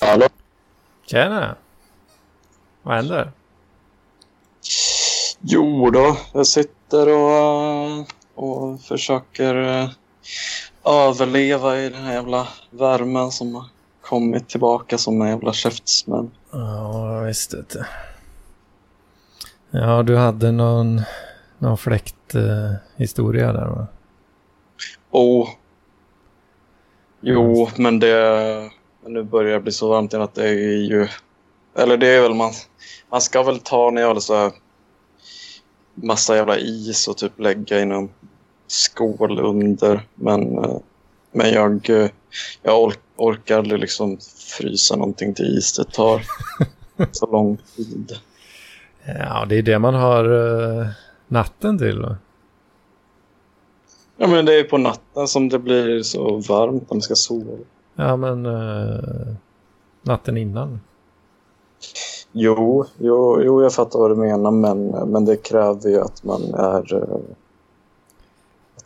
Hallå? Tjena! Vad händer? Jo då, jag sitter och, och försöker eh, överleva i den här jävla värmen som har kommit tillbaka som en jävla käftsmäll. Ja, visst vet du. Ja, du hade någon, någon fläkthistoria eh, historia där va? Oh. Jo, men det... Nu börjar det bli så varmt igen att det är ju... Eller det är väl man... Man ska väl ta när jag har så här massa jävla is och typ lägga i någon skål under. Men, eh, men jag, eh, jag ork, orkar aldrig liksom frysa någonting till is. Det tar så lång tid. Ja, det är det man har uh, natten till. Va? Ja, men det är på natten som det blir så varmt när man ska sova. Ja, men uh, natten innan. Jo, jo, jo, jag fattar vad du menar, men, men det kräver ju att man är... Uh,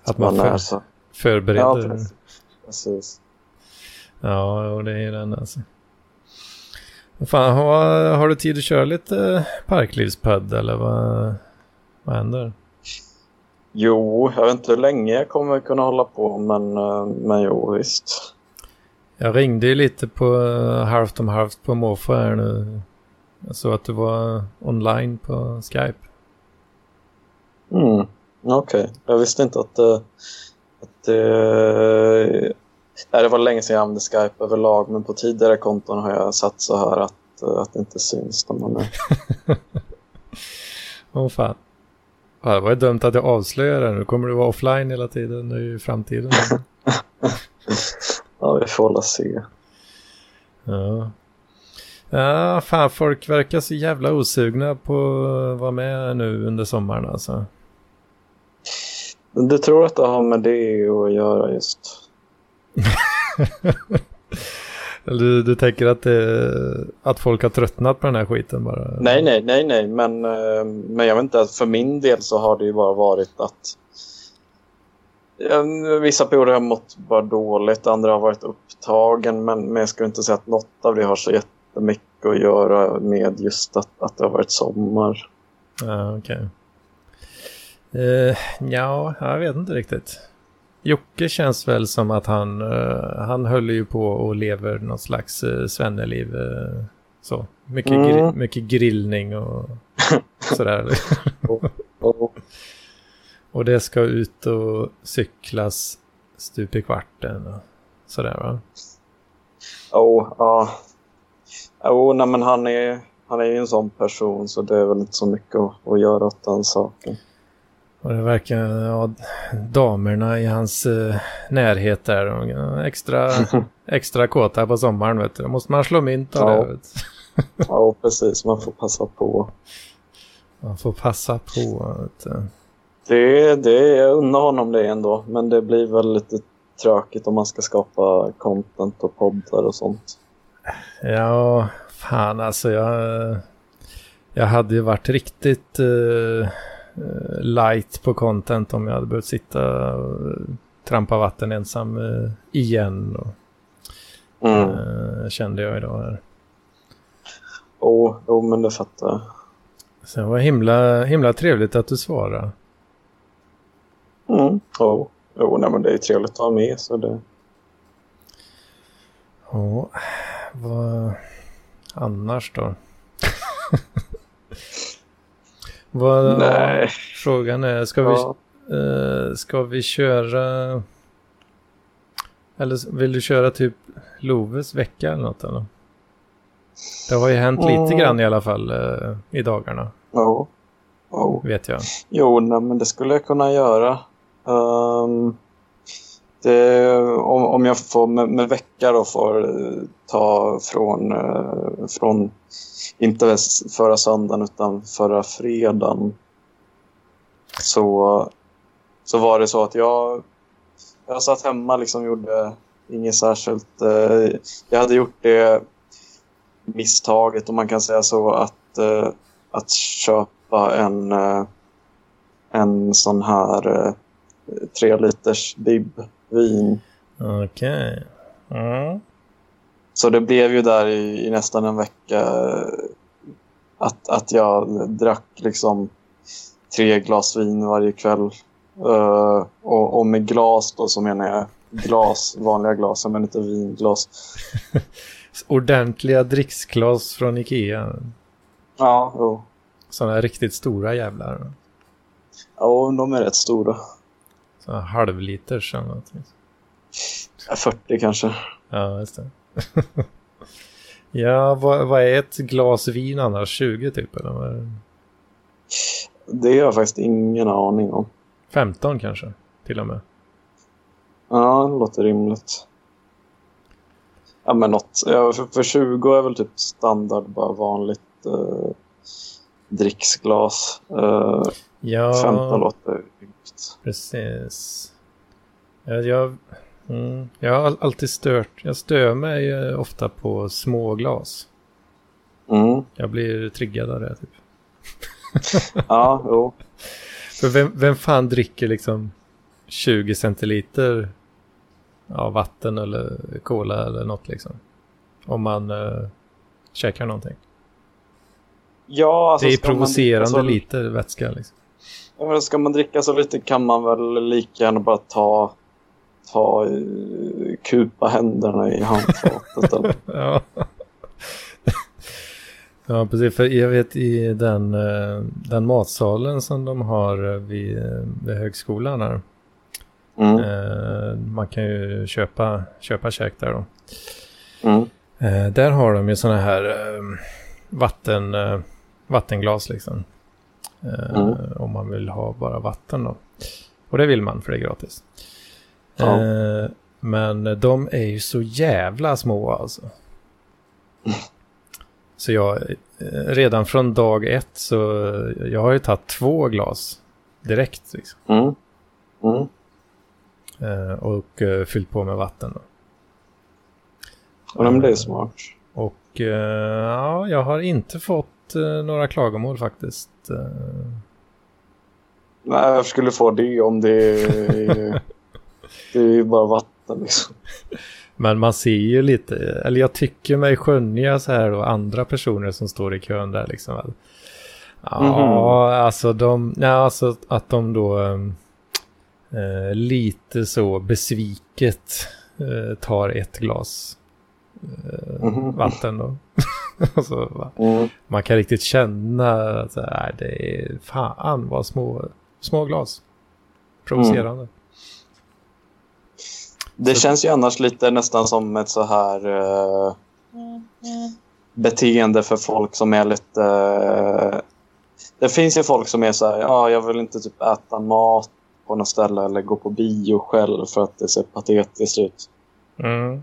att, att man, man för, är så... förbereder. Ja, precis. Ja, och det är den alltså. Fan, har, har du tid att köra lite parklivspodd eller vad, vad händer? Jo, jag vet inte hur länge jag kommer kunna hålla på, men, eh, men jo, visst. Jag ringde ju lite på eh, halvt om halvt på måfå här nu. Jag såg att du var online på Skype. Mm, okej. Okay. Jag visste inte att, uh, att uh, det var länge sedan jag använde Skype överlag, men på tidigare konton har jag satt så här att, att det inte syns när man är... Åh oh, fan. Ja, det var ju dumt att jag avslöjade det. Nu kommer du vara offline hela tiden nu i framtiden. ja, vi får väl se. Ja. Ja, fan folk verkar så jävla osugna på att vara med nu under sommaren alltså. Du tror att det har med det att göra just? du, du tänker att, det, att folk har tröttnat på den här skiten bara? Nej, nej, nej, nej. Men, eh, men jag vet inte, för min del så har det ju bara varit att Vissa perioder har mått bara dåligt, andra har varit upptagen. Men, men jag skulle inte säga att något av det har så jättemycket att göra med just att, att det har varit sommar. Ja, okej. Okay. Uh, eh, ja, jag vet inte riktigt. Jocke känns väl som att han, uh, han höll ju på och lever något slags uh, svenneliv. Uh, så. Mycket, mm. gri mycket grillning och sådär. oh, oh. Och det ska ut och cyklas stup i kvarten och sådär va? Oh, ja. Jo, nej men han är, han är ju en sån person så det är väl inte så mycket att, att göra åt den saken. Och det verkar, ja, damerna i hans eh, närhet där, de, extra, extra kåta på sommaren vet du. Då måste man slå mynt av ja. det. Vet ja, precis. Man får passa på. Man får passa på. Vet du. Det, det, jag unnar honom det ändå, men det blir väl lite tråkigt om man ska skapa content och poddar och sånt. Ja, fan alltså jag, jag hade ju varit riktigt uh, light på content om jag hade behövt sitta och trampa vatten ensam uh, igen. Och, mm. kände jag idag här. Jo, oh, oh, men det fattar jag. Sen var himla, himla trevligt att du svarade. Mm. Jo, nej, men det är trevligt att ha med. Så det... Ja, vad annars då? Vad, nej. Frågan är, ska ja. vi, uh, ska vi köra... Eller vill du köra typ Loves vecka eller något? Eller? Det har ju hänt mm. lite grann i alla fall uh, i dagarna. Ja. Oh. Vet jag. Jo, nej, men det skulle jag kunna göra. Um, det, om, om jag får med, med vecka då får ta från, uh, från inte förra söndagen utan förra fredagen så, så var det så att jag, jag satt hemma liksom gjorde inget särskilt. Eh, jag hade gjort det misstaget om man kan säga så att, eh, att köpa en, eh, en sån här eh, tre liters bib vin. Okej. Okay. Mm. Så det blev ju där i, i nästan en vecka att, att jag drack liksom tre glas vin varje kväll. Uh, och, och med glas då så menar jag glas, vanliga glas, men inte vinglas. Ordentliga dricksglas från Ikea. Ja, jo. Sådana riktigt stora jävlar. Ja, de är rätt stora. Halvliters eller någonting. 40 kanske. Ja, just det. ja, vad, vad, är ett glas vin annars? 20 typ? Eller? Det har jag faktiskt ingen aning om. 15 kanske, till och med. Ja, det låter rimligt. Ja, men något. Ja, för, för 20 är väl typ standard, bara vanligt eh, dricksglas. Eh, ja, 15 låter rimligt. Precis. Ja, jag, mm, jag har alltid stört, jag stör mig ofta på små glas. Mm. Jag blir triggad av det typ. ja, jo. För vem, vem fan dricker liksom 20 centiliter av vatten eller cola eller något liksom? Om man uh, käkar någonting. Ja, alltså det är provocerande så... lite vätska liksom. Ja, men ska man dricka så lite kan man väl lika gärna bara ta, ta kupa händerna i handfatet. ja. Ja, precis. För jag vet i den, eh, den matsalen som de har vid, vid högskolan här. Mm. Eh, man kan ju köpa, köpa käk där då. Mm. Eh, där har de ju sådana här vatten, vattenglas liksom. Mm. Om man vill ha bara vatten då. Och det vill man för det är gratis. Ja. Men de är ju så jävla små alltså. Så jag, redan från dag ett så jag har ju tagit två glas direkt. Liksom. Mm. Mm. Eh, och eh, fyllt på med vatten. Då. Ja, men det är smart. Och eh, ja, jag har inte fått eh, några klagomål faktiskt. Eh. Nej, jag skulle få det om det är, det är ju bara vatten liksom. Men man ser ju lite, eller jag tycker mig skönja så här då andra personer som står i kön där liksom. Ja, mm -hmm. alltså de, ja, alltså att de då eh, lite så besviket eh, tar ett glas mm -hmm. vatten då. alltså, mm. Man kan riktigt känna att det är fan vad små, små glas. Provocerande. Mm. Det så... känns ju annars lite nästan som ett så här uh, beteende för folk som är lite... Uh, det finns ju folk som är så här, ja, jag vill inte typ äta mat på något ställe eller gå på bio själv för att det ser patetiskt ut. Mm.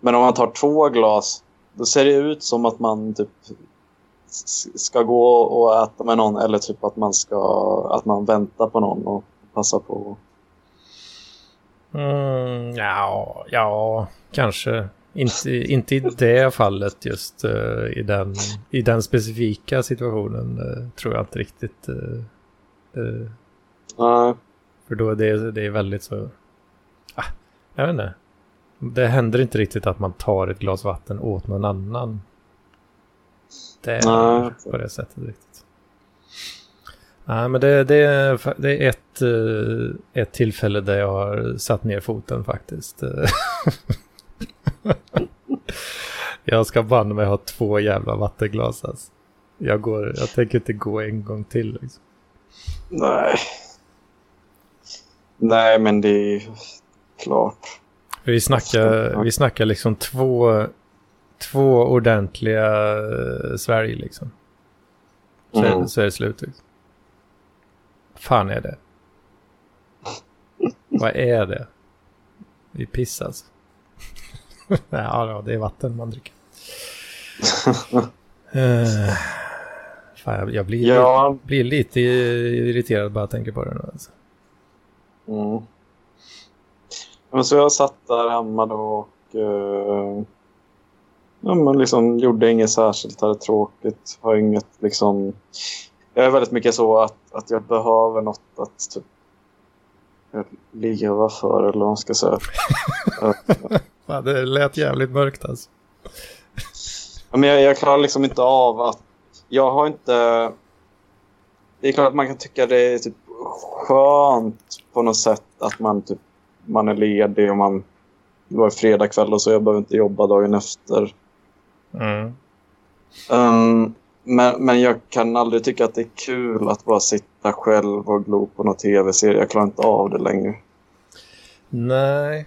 Men om man tar två glas, då ser det ut som att man typ ska gå och äta med någon eller typ att man ska att man väntar på någon och passar på Mm, ja, ja, kanske. Inte, inte i det fallet just uh, i, den, i den specifika situationen uh, tror jag inte riktigt. Uh. För då är det, det är väldigt så... Ah, jag vet inte. Det händer inte riktigt att man tar ett glas vatten åt någon annan. Det är på det sättet riktigt. Nej, men det, det, det är ett, eh, ett tillfälle där jag har satt ner foten faktiskt. jag ska banne mig ha två jävla vattenglas alltså. Jag, går, jag tänker inte gå en gång till. Liksom. Nej. Nej, men det är klart. Vi snackar, vi snackar liksom två, två ordentliga eh, Sverige liksom. Så, mm. är, så är det slut. Liksom fan är det? Vad är det? Det är piss alltså. ja, det är vatten man dricker. uh, fan, jag, blir, ja. lite, blir lite irriterad bara jag tänker på det nu. Alltså. Mm. Men så jag satt där hemma då och uh, ja, men liksom gjorde inget särskilt, hade tråkigt, har inget liksom jag är väldigt mycket så att, att jag behöver något att typ, leva för eller vad man ska säga. ja, det lät jävligt mörkt alltså. Men jag, jag klarar liksom inte av att... Jag har inte... Det är klart att man kan tycka det är typ skönt på något sätt att man, typ, man är ledig och man... Det var fredag kväll och så jag behöver inte jobba dagen efter. Mm. Um, men, men jag kan aldrig tycka att det är kul att bara sitta själv och glo på någon tv-serie. Jag klarar inte av det längre. Nej,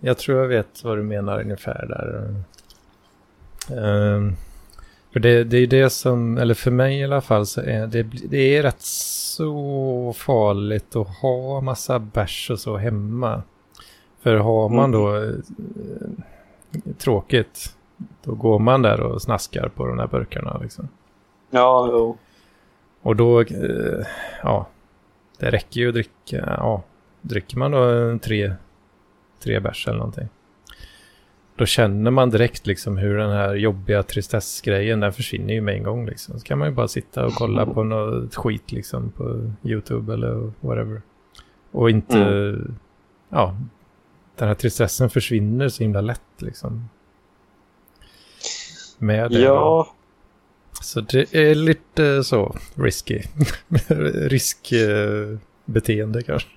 jag tror jag vet vad du menar ungefär där. Um, för det, det är det som, eller för mig i alla fall, så är det, det är rätt så farligt att ha massa bärs och så hemma. För har man då eh, tråkigt, då går man där och snaskar på de här burkarna liksom. Ja, jo. Och då, eh, ja, det räcker ju att dricka, ja, dricker man då tre, tre bärs eller någonting. Då känner man direkt liksom hur den här jobbiga tristessgrejen, den försvinner ju med en gång liksom. Så kan man ju bara sitta och kolla på något skit liksom på YouTube eller whatever. Och inte, Mm. ja, den här tristessen försvinner så himla lätt liksom. Med det. Ja, Så det är lite så risky. Riskbeteende kanske.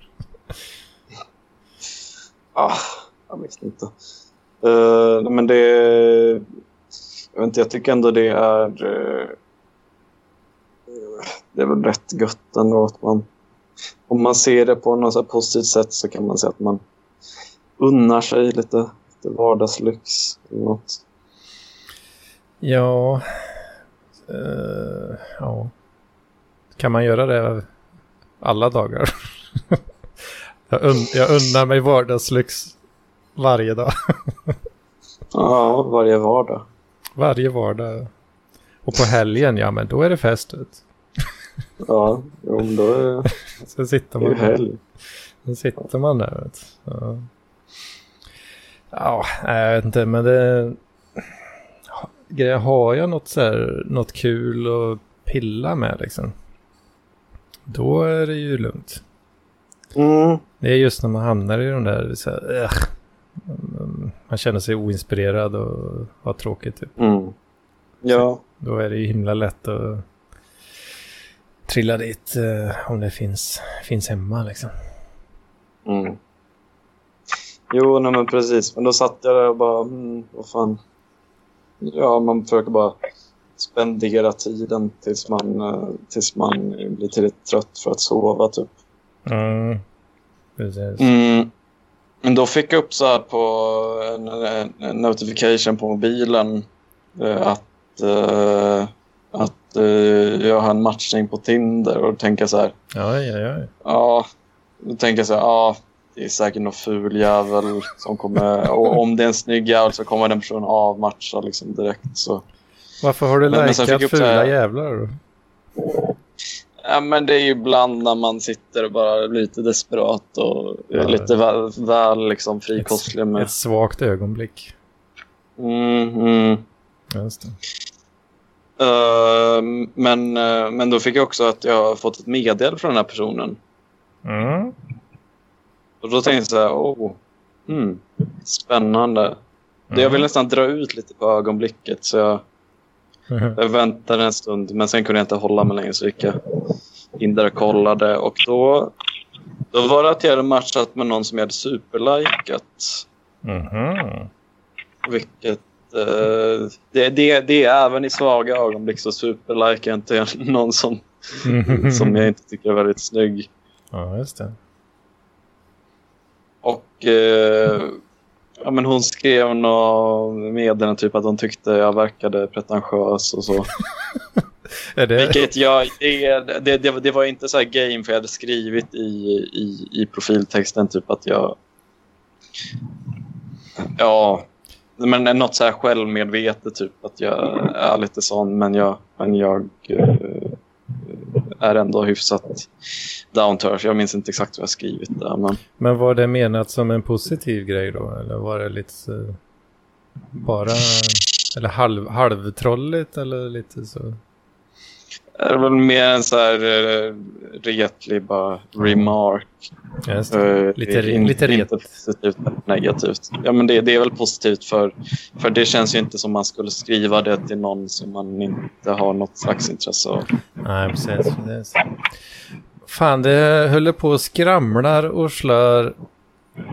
ah, jag vet inte. Uh, men det... Jag, vet inte, jag tycker ändå det är... eh, det är väl rätt gött ändå att man... Om man ser det på något positivt sätt så kan man säga att man unnar sig lite, lite vardagslyx eller något. Ja. eh, ja. Kan man göra det alla dagar? jag, un- jag unnar mig vardagslyx varje dag. Ja, varje vardag. varje vardag. Och på helgen, ja men då är det fest. Ja, men då är Så sitter man helg. Då sitter man där. Vet. Ja. ja, jag vet inte, men det... Grejer, har jag något, så här, något kul att pilla med liksom? Då är det ju lugnt. Mm. Det är just när man hamnar i de där, så här. Mm, man känner sig oinspirerad och har tråkigt. Typ. Mm. Ja, Då är det ju himla lätt att trilla dit eh, om det finns, finns hemma liksom. Mm. Jo, nej, men precis. Men då satt jag där och bara, mm, vad fan. Ja, man försöker bara spendera tiden tills man, eh, tills man blir tillräckligt trött för att sova, typ. Mm. Precis. Mm. Men då fick jag upp så här på en, en, notification på mobilen eh, att, eh, att eh, jag har en matchning på Tinder och jag så här, Ja, ja, ja. Ja, då tänker jag så här, ja, det är säkert någon ful jävel som kommer... Och om det är en snygg jävel så kommer den personen avmatcha liksom direkt. Så. Varför har du likat fula här- jävlar? då? Ja, men det är ju ibland när man sitter och bara är lite desperat och Ja. lite väl, väl liksom frikostlig med... Ett svagt ögonblick. Mm, mm. Just det. Eh, men, eh, men då fick jag också att jag har fått ett meddelande från den här personen. Mm. Och då tänkte jag så här, oh, mm, spännande. Jag vill nästan dra ut lite på ögonblicket så jag Mm. Jag väntade en stund, men sen kunde jag inte hålla mig längre så gick jag in där och kollade. Och då, då var det att jag hade matchat med någon som jag hade superlikat. Mhm. Vilket... Eh, det, det, det är även i svaga ögonblick så superlikar jag inte någon som, som jag inte tycker är väldigt snygg. Ja, just det. Och eh, ja, men hon skrev något meddelande typ att hon tyckte jag verkade pretentiös och så. Är det... Vilket jag, det, det, det, det var inte så här game för jag hade skrivit i, i, i profiltexten typ att jag... Ja, men något så här självmedvetet typ att jag är lite sån men jag, men jag eh, är ändå hyfsat down to earth. Jag minns inte exakt vad jag skrivit där men... Men var det menat som en positiv grej då? Eller var det lite bara... Eller halv, halvtrolligt eller lite så? är det väl mer en så här uh, retlig bara remark. Just uh, lite, in, lite ret. Inte positivt eller negativt. Ja, men det, det, är väl positivt för, för det känns ju inte som man skulle skriva det till någon som man inte har något slags intresse av. Nej, precis. precis. Fan, det håller på och skramlar och slår.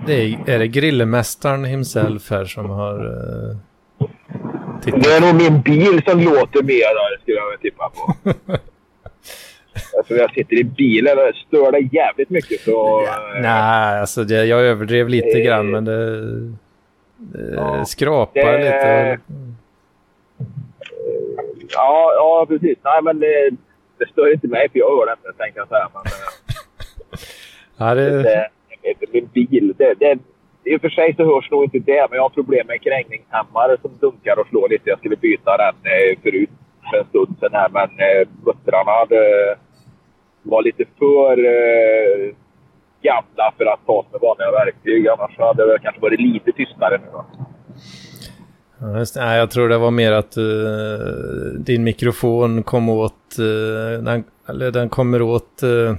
Det är, är det grillmästaren himself här som har uh, tittat? Det är nog min bil som låter mer där, skulle jag tippa på. alltså, jag sitter i bilen och stör det jävligt mycket. Så, ja, nej, alltså det, jag överdrev lite eh, grann, men det, det ja, skrapar det, lite. Ja, ja, precis. Nej, men det, det stör inte mig, för jag hör det inte, tänkte jag säga. Men, ja, det... det, min bil, det, det, i och för sig så hörs nog inte det, men jag har problem med en krängningshämmare som dunkar och slår lite. Jag skulle byta den eh, förut för en stund sedan här, men eh, muttrarna hade, var lite för eh, gamla för att tas med vanliga verktyg. Annars hade det kanske varit lite tystare nu. Då. Ja, just, nej, jag tror det var mer att uh, din mikrofon kom åt, uh, den, eller den kommer åt uh,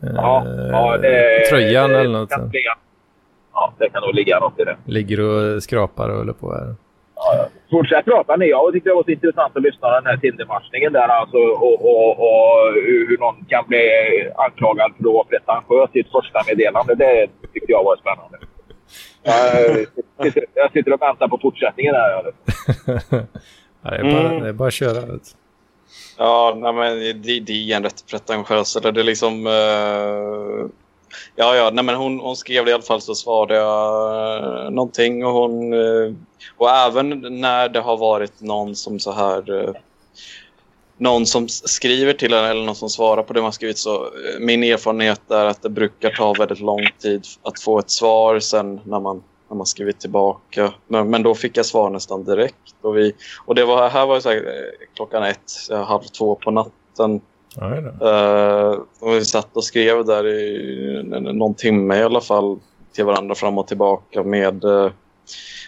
ja, ja, det, tröjan eller något. Kan ja, det kan nog ligga något i det. Ligger och skrapar och håller på här. Ja, Fortsätt prata ni. Jag tyckte det var så intressant att lyssna på den här Tindermatchningen där alltså och, och, och hur någon kan bli anklagad för att vara pretentiös i ett första meddelande. Det tyckte jag var spännande. Jag sitter, jag sitter och väntar på fortsättningen här. ja, det, är bara, mm. det är bara att köra. Ja, nej, men det, det är en rätt pretentiös. Eller det är liksom... Uh, ja, ja, nej, men hon, hon skrev det i alla fall så svarade jag uh, någonting. Och, hon, uh, och även när det har varit någon som så här... Någon som skriver till en eller någon som svarar på det man skrivit så min erfarenhet är att det brukar ta väldigt lång tid att få ett svar sen när man när man skrivit tillbaka. Men, men då fick jag svar nästan direkt. Och, vi, och det var, här var så här, eh, klockan ett, halv två på natten. Uh, och vi satt och skrev där i någon timme i alla fall till varandra fram och tillbaka med... Uh,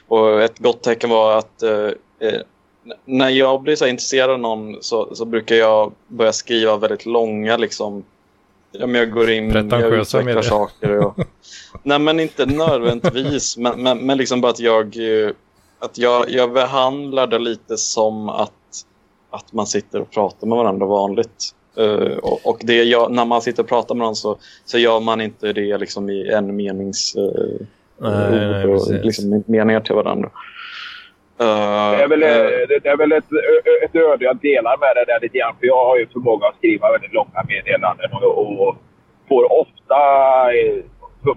och ett gott tecken var att uh, när jag blir så intresserad av någon så, så, brukar jag börja skriva väldigt långa liksom, Ja, men jag går in, jag utvecklar saker. Och, nej, men inte nödvändigtvis. men, men, men liksom bara att jag, att jag, jag behandlar det lite som att, att man sitter och pratar med varandra vanligt. Uh, och, och det jag, när man sitter och pratar med någon så, så gör man inte det liksom i en menings... Uh, nej, nej, och, liksom, meningar till varandra. Uh, det är väl, uh, det är väl ett, ett öde jag delar med det där lite grann. För jag har ju förmåga att skriva väldigt långa meddelanden och, och får ofta,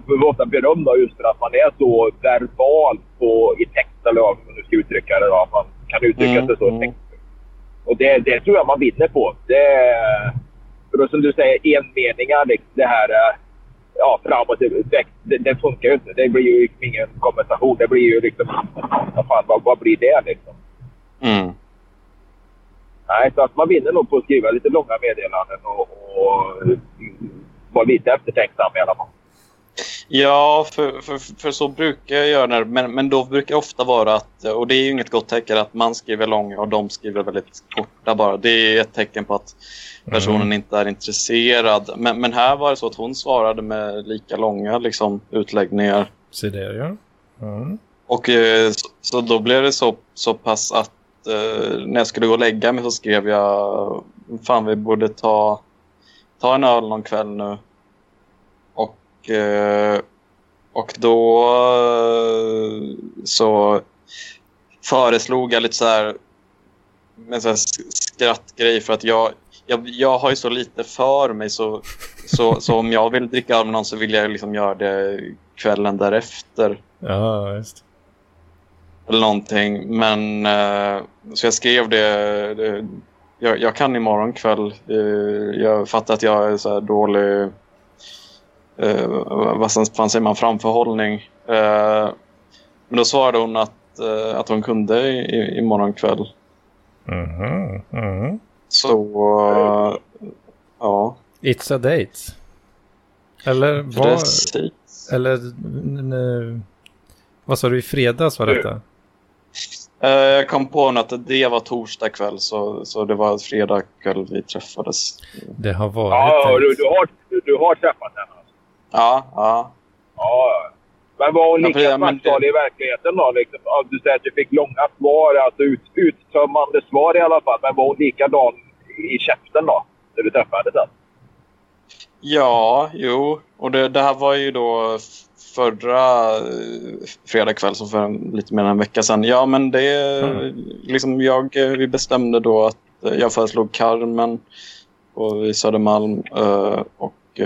får ofta beröm då just för att man är så verbal på, i text eller hur man nu ska uttrycka det. Då, man kan uttrycka mm, sig så mm. Och det, det tror jag man vinner på. Det, för som du säger, enmeningar, det, det här ja, framåt. Det, det, det funkar ju inte. Det blir ju ingen kompensation. Det blir ju liksom... Vad fan, vad, vad blir det liksom? Mm. Nej, så att man vinner nog på att skriva lite långa meddelanden och, och vara lite eftertänksam i alla fall. Ja, för, för, för så brukar jag göra. Men, men då brukar det ofta vara att, och det är ju inget gott tecken att man skriver långa och de skriver väldigt korta bara. Det är ett tecken på att personen mm. inte är intresserad. Men, men här var det så att hon svarade med lika långa liksom, utläggningar. Se där, ja. Mm. Och eh, så, så, då blev det så, så pass att eh, när jag skulle gå och lägga mig så skrev jag fan vi borde ta, ta en öl någon kväll nu. Och, eh, och då eh, så föreslog jag lite så här en så här skrattgrej för att jag, jag, jag har ju så lite för mig så, så, så om jag vill dricka öl med någon så vill jag liksom göra det kvällen därefter. Ja, just Eller någonting. Men uh, så jag skrev det, det jag, jag, kan imorgon kväll. Uh, jag fattar att jag är så här dålig uh, vad fan säger man, framförhållning. men då svarade hon att, att hon kunde i, imorgon kväll. Mm -hmm. Mm -hmm. Så, uh, ja. It's a date. Eller vad? Eller, vad sa du, i fredags var detta? Uh, jag kom på att det var torsdag kväll så, så det var fredag kväll vi träffades. Det har varit... Ja, du, du, har, du, du har träffat henne? Ja, ja. Ja, men var hon lika ja, smärtsalig i verkligheten då? Liksom? Du säger att du fick långa svar, alltså ut, uttömmande svar i alla fall. Men var hon likadan i käften då? När du träffade den? Ja, jo. Och det, det här var ju då förra eh, fredag kväll, så för lite mer än en vecka sedan. Ja, men det... Mm. Liksom jag, eh, vi bestämde då att eh, jag föreslog Carmen på Södermalm och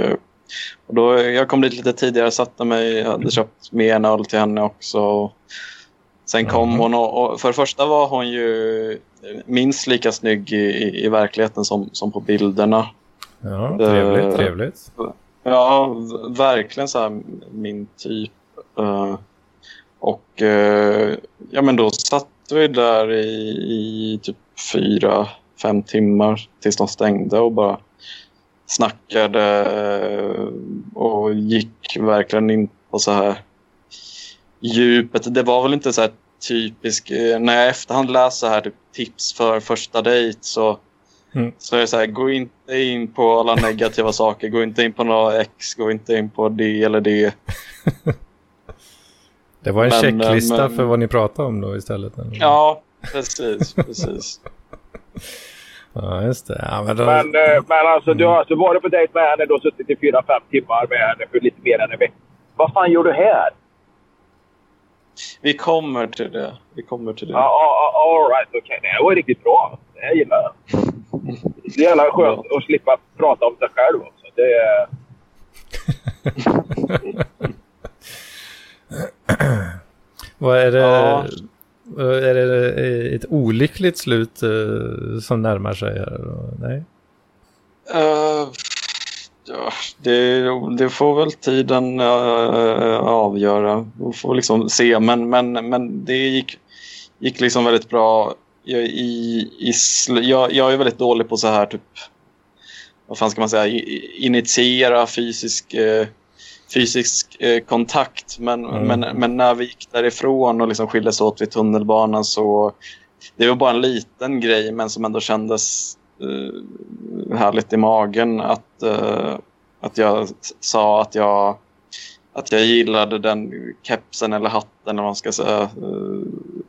och då, jag kom dit lite tidigare, satte mig, hade köpt med en öl till henne också. Sen kom mm. hon och, och, för det första var hon ju minst lika snygg i, i, i verkligheten som, som på bilderna. Ja, trevligt, uh, trevligt. Ja, verkligen så här min typ. Uh, och uh, ja, men då satt vi där i, i typ fyra, fem timmar tills de stängde och bara snackade eh, och gick verkligen in på så här djupet. Det var väl inte så här typisk, eh, när jag efterhand läser här typ tips för första dejt så, mm. så är det så här, gå inte in på alla negativa saker, gå inte in på några ex, gå inte in på det eller det. det var en men, checklista men, för vad ni pratade om då istället? Ja, precis, precis. Ja, just det. Ja, men, då... men, eh, men alltså, du har alltså varit på dejt med henne, har suttit i fyra, fem timmar med henne för lite mer än en vecka. Vad fan gör du här? Vi kommer till det. Vi kommer till det. Ja, uh, uh, all right, okej. Okay. Det var riktigt bra. Det gillar jag. Det är jävla skönt ja. att slippa prata om sig själv också. Det är... Vad är det? Ja. Eh, är det eh, ett olyckligt slut eh, som närmar sig? Här? Nej? Uh, ja, det, det, får väl tiden uh, avgöra. Vi får liksom se. Men, men, men det gick, gick liksom väldigt bra. Jag, i, i, jag, jag är väldigt dålig på så här typ vad fan ska man säga, initiera fysisk fysisk eh, kontakt. Men, mm. men, men när vi gick därifrån och liksom skildes åt vid tunnelbanan så det var bara en liten grej men som ändå kändes eh, härligt i magen att, eh, att jag sa att jag att jag gillade den kepsen eller hatten eller vad man ska säga eh,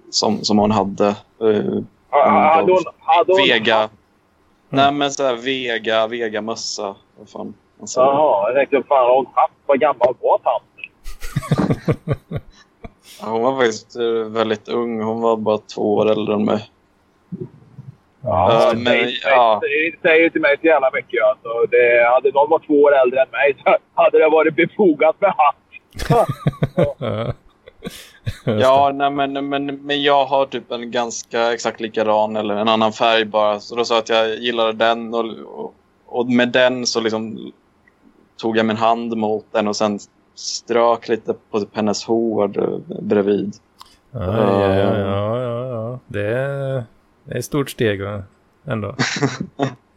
som, som hon hade. Eh, hade hon, hade hon, Vega. Mm. Nej men så här Vega, Vega-mössa. Vad fan. Alltså... Jaha, jag tänkte fan hon haft. Vad gammal var tanten? ja, hon var faktiskt eh, väldigt ung. Hon var bara två år äldre än mig. Ja, uh, men, det, ja. det säger till mig så jävla mycket. Alltså. Det, hade någon varit två år äldre än mig så hade det varit befogat med hatt. ja, nej, men, men, men jag har typ en ganska exakt likadan eller en annan färg bara. Så då sa jag att jag gillade den och, och, och med den så liksom tog jag min hand mot den och sen strök lite på hennes hår bredvid. Ja, ja, ja, ja, ja. Det, är, det är ett stort steg ändå.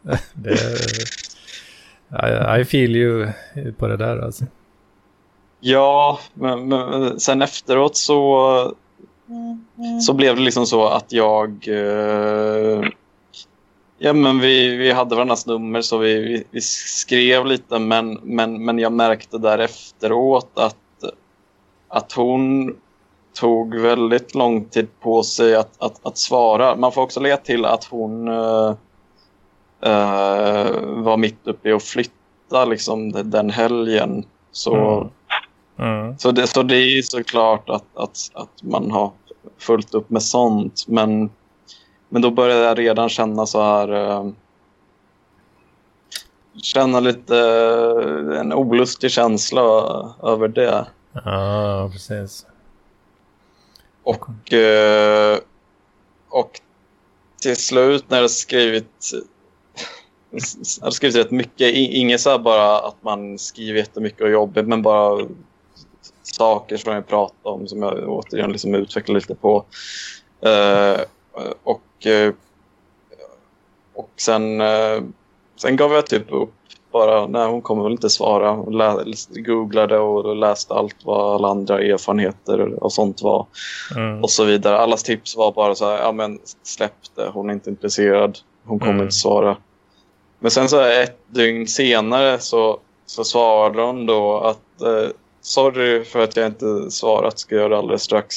det är, I, I feel you på det där alltså. Ja, men, men sen efteråt så så blev det liksom så att jag eh, Ja, men vi, vi hade varandras nummer så vi, vi, vi, skrev lite men, men, men jag märkte där efteråt att, att hon tog väldigt lång tid på sig att, att, att svara. Man får också lägga till att hon uh, uh, var mitt uppe i att flytta liksom, den helgen. Så, mm. Mm. så, det, så det är såklart att, att, att man har fullt upp med sånt. Men men då började jag redan känna så här... Eh, känna lite eh, en olustig känsla över det. Ja, precis. Och, eh, och till slut när jag skrivit jag har skrivit rätt mycket. Inget så bara att man skriver jättemycket och jobbigt, men bara saker som jag pratar om som jag återigen liksom utvecklar lite på. Uh, och, eh, och sen, eh, sen gav jag typ upp bara, nej hon kommer väl inte svara. Hon googlade och läste allt vad alla andra erfarenheter och sånt var. Mm. Och så vidare. Allas tips var bara så här, ja men släpp det, hon är inte intresserad. Hon kommer mm. inte svara. Men sen så ett dygn senare så, så svarade hon då att eh, sorry för att jag inte svarat, ska göra det alldeles strax.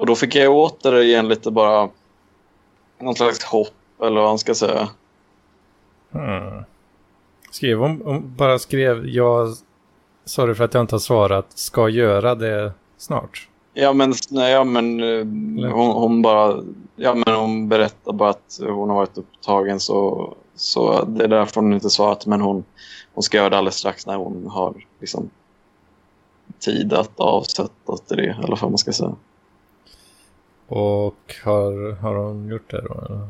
Och då fick jag återigen lite bara någon slags hopp eller vad man ska säga. Hmm. Skrev hon, hon bara skrev jag sorry för att jag inte har svarat, ska göra det snart. Ja men, nej, ja, men eh, hon, hon, bara ja, men hon berättar bara att hon har varit upptagen så, så det är därför hon inte svarat men hon, hon ska göra det alldeles strax när hon har liksom, tid att avsätta till det, eller vad man ska säga. Och har, har hon gjort det då? Eller?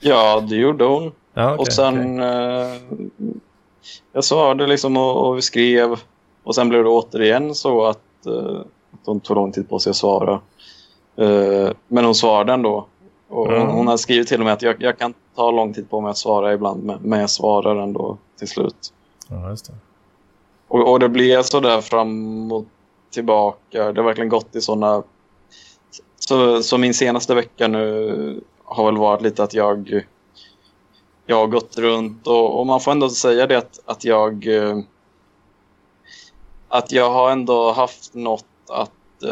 Ja, det gjorde hon. Ja, okay, och sen... Okay. Eh, jag svarade liksom och, och vi skrev. Och sen blev det återigen så att, eh, att hon tog lång tid på sig att svara. Eh, men hon svarade ändå. Och mm. hon, har skrivit till och med att jag, jag, kan ta lång tid på mig att svara ibland. Men jag svarar ändå till slut. Ja, just det. Och, och det blir så där fram och tillbaka. Det har verkligen gått i sådana... Så, så min senaste vecka nu har väl varit lite att jag, jag har gått runt och, och man får ändå säga det att, att jag att jag har ändå haft något att,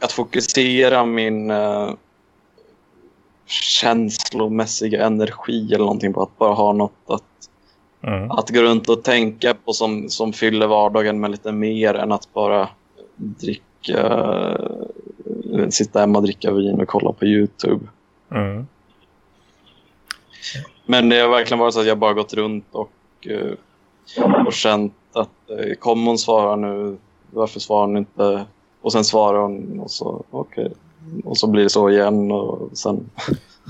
att fokusera min uh, känslomässiga energi eller någonting på att bara ha något att, mm. att gå runt och tänka på som, som fyller vardagen med lite mer än att bara dricka sitta hemma och dricka vin och kolla på Youtube. Mm. Men det har verkligen varit så att jag bara gått runt och, uh, och känt att uh, kommer hon svara nu? Varför svarar hon inte? Och sen svarar hon och så okej. Okay. Och så blir det så igen och sen...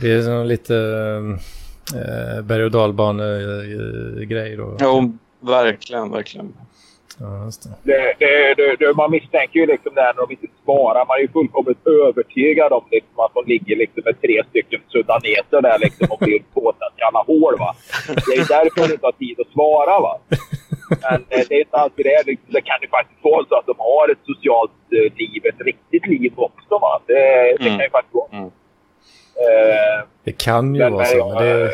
Det är som lite äh, berg- och dalbane-grej då. Ja, verkligen, verkligen. Ja, det. Det, det, det, man misstänker ju liksom där när de inte svarar. Man är ju fullkomligt övertygad om liksom att de ligger liksom med tre stycken sudaneser där liksom och blir påsatt i alla hål. Va? Det är ju därför de inte har tid att svara. Va? Men eh, det är inte alltid det. Liksom, det kan ju faktiskt vara så att de har ett socialt eh, liv, ett riktigt liv också. Va? Det, det mm. kan ju faktiskt vara. Mm. Uh, det kan ju men, vara så, men det...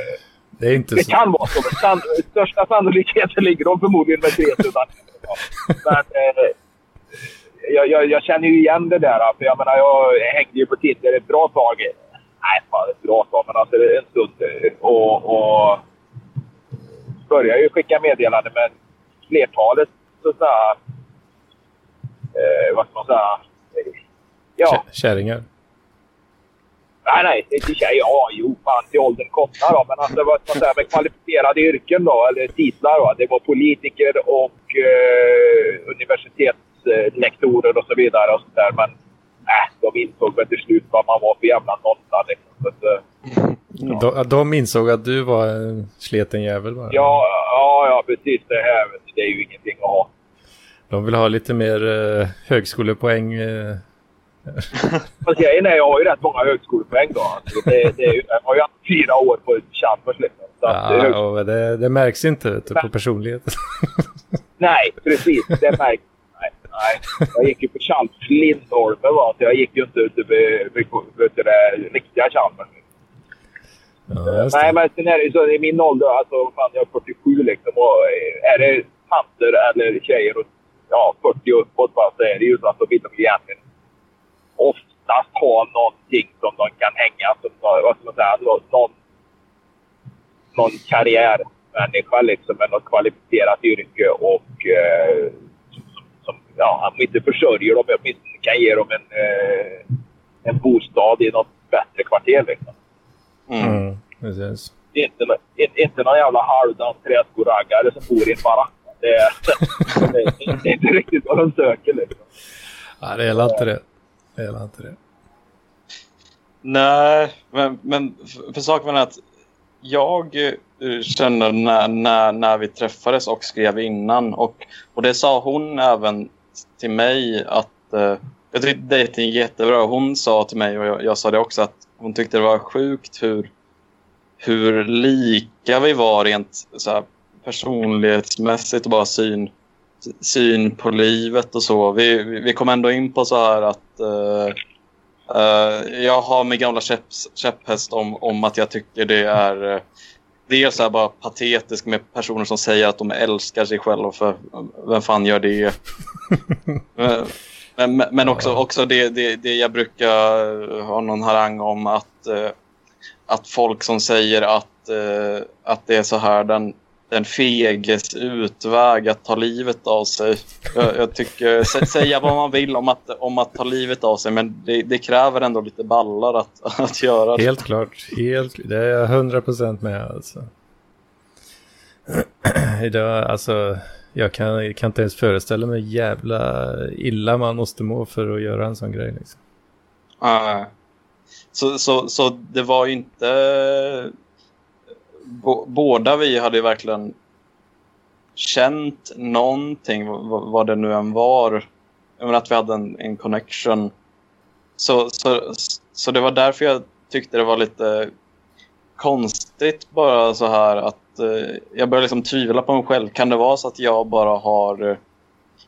Det, är inte det så. kan vara så, men san största sannolikheten ligger de förmodligen med tre sudaneser. Men eh, jag, jag, jag, känner ju igen det där. För jag menar, jag hängde ju på Tinder ett bra tag. Nej, fan ett bra tag, men alltså en stund. Och, och började ju skicka meddelanden med flertalet så här, eh, vad ska man säga? Ja. Kärringar? Nej, nej, inte tjejer. Ja, jo, fan till åldern komna då. Men alltså, vad ska man säga, med kvalificerade yrken då, eller titlar då. Det var politiker och eh, universitetslektorer och så vidare och sånt där. Men äh, de insåg väl till slut vad man var för jävla nolla liksom. Så att, eh, ja. de, de insåg att du var en sleten jävel bara? Ja, ja, ja precis. Det här det är ju ingenting att ha. De vill ha lite mer eh, högskolepoäng eh, Fast grejen är, jag har ju rätt många högskolepoäng då. Det, det, jag har ju haft fyra år på Chalmers liksom. ja, det, det, märks inte vet du, på personligheten. nej, precis. Det märks. Nej, nej. Jag gick ju på Chalmers Lindholmen va, så jag gick ju inte ute vid det riktiga Chalmers. Ja, nej, men sen är det ju så i min ålder, alltså fan jag är 47 liksom. Och är det tanter eller tjejer och ja, 40 uppåt va, så är det ju så att de vill de egentligen oftast ha någonting som de kan hänga som, vad ska man säga, någon, någon karriärmänniska liksom med något kvalificerat yrke och eh, som, som, ja, om inte försörjer dem, åtminstone kan ge dem en, eh, en bostad i något bättre kvarter liksom. Mm. Mm, precis. Inte, inte, inte någon jävla halvdan träskoraggare som bor i en barack. Det, det, det, är inte riktigt vad de söker liksom. Ja, det är inte det. Jag gillar inte det. Nej, men, men för, saken är att jag kände känner när, när, när vi träffades och skrev innan och, och det sa hon även till mig att eh, jag tyckte dejting är jättebra. Hon sa till mig och jag, jag, sa det också att hon tyckte det var sjukt hur hur lika vi var rent så här, personlighetsmässigt och bara syn, syn på livet och så. Vi, vi kom ändå in på så här att uh, uh, jag har min gamla käpp, käpphäst om, om att jag tycker det är uh, dels är bara patetiskt med personer som säger att de älskar sig själva för vem fan gör det? men, men, men också, också det, det, det jag brukar ha någon harang om att, att folk som säger att, att det är så här den den feges utväg att ta livet av sig. Jag, jag tycker, säga vad man vill om att, om att ta livet av sig, men det, det kräver ändå lite ballar att, att göra det. Helt klart, helt, det är jag hundra procent med alltså. Idag, alltså, jag kan, kan inte ens föreställa mig jävla illa man måste må för att göra en sån grej. Liksom. Uh, så, så, så det var ju inte båda vi hade ju verkligen känt någonting, vad det nu än var. Jag att vi hade en, en connection. Så, så, så det var därför jag tyckte det var lite konstigt bara så här att eh, jag började liksom tvivla på mig själv. Kan det vara så att jag bara har... Eh,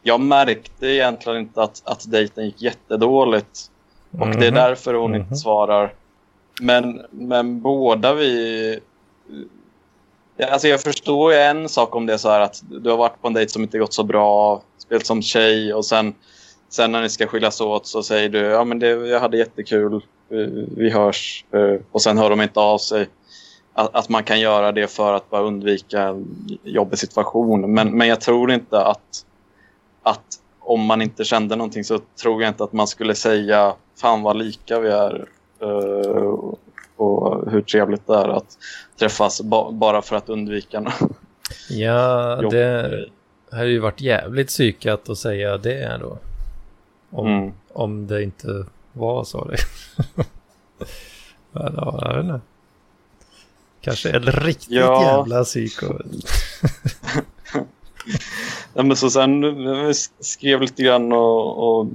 jag märkte egentligen inte att, att dejten gick jättedåligt. Och mm -hmm. det är mhm. därför hon mm -hmm. inte mhm. svarar. Men, men båda vi Alltså jag förstår ju en sak om det är så här att du har varit på en dejt som inte gått så bra, spelat som tjej och sen, sen när ni ska skiljas åt så säger du ja men det, jag hade jättekul, vi hörs eh, och sen hör de inte av sig. Att, att man kan göra det för att bara undvika en jobbig situation. Men, men jag tror inte att, att om man inte kände någonting så tror jag inte att man skulle säga fan vad lika vi är. Eh, och hur trevligt det är att träffas ba bara för att undvika Ja, det hade ju varit jävligt psykat att säga det då. Om, mm. om det inte var så. Det. ja, jag vet inte. Kanske ett riktigt ja. jävla psyko. ja, men så sen skrev lite grann och, och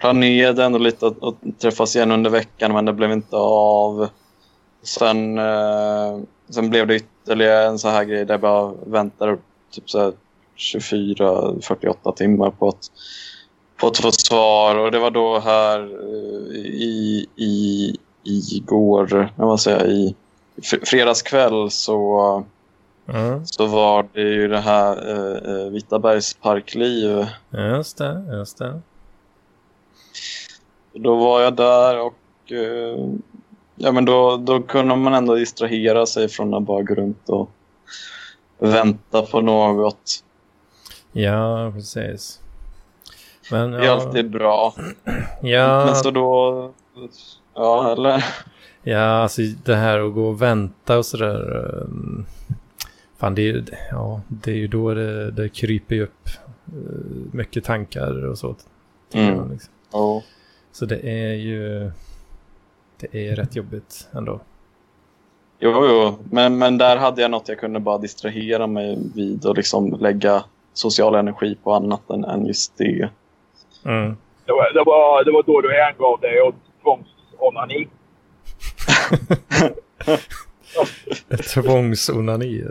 planerade ändå lite att, att, träffas igen under veckan men det blev inte av. Sen, eh, sen blev det ytterligare en så här grej där jag bara väntade typ 24-48 timmar på att, på att få svar och det var då här eh, i, i, igår, jag måste säga, i fredagskväll så Mm. så var det ju det här eh, eh Vitabergs parkliv. Just det, just det. Då var jag där och eh, ja, men då, då kunde man ändå distrahera sig från att bara gå runt och vänta på något. Ja, precis. Men, det är alltid bra. Ja. Men så då... Ja, eller? Ja, alltså det här att gå och vänta och sådär. Um, fan, det är, ja, det är ju då det, det kryper upp uh, mycket tankar och så. Mm. Liksom. Oh. Så det är ju det är rätt jobbigt ändå. Jo, jo. Men, men där hade jag något jag kunde bara distrahera mig vid och liksom lägga social energi på annat än, än just det. Mm. Det, var, det, var, det var då du hängav dig åt tvångsonani. Tvångsonani.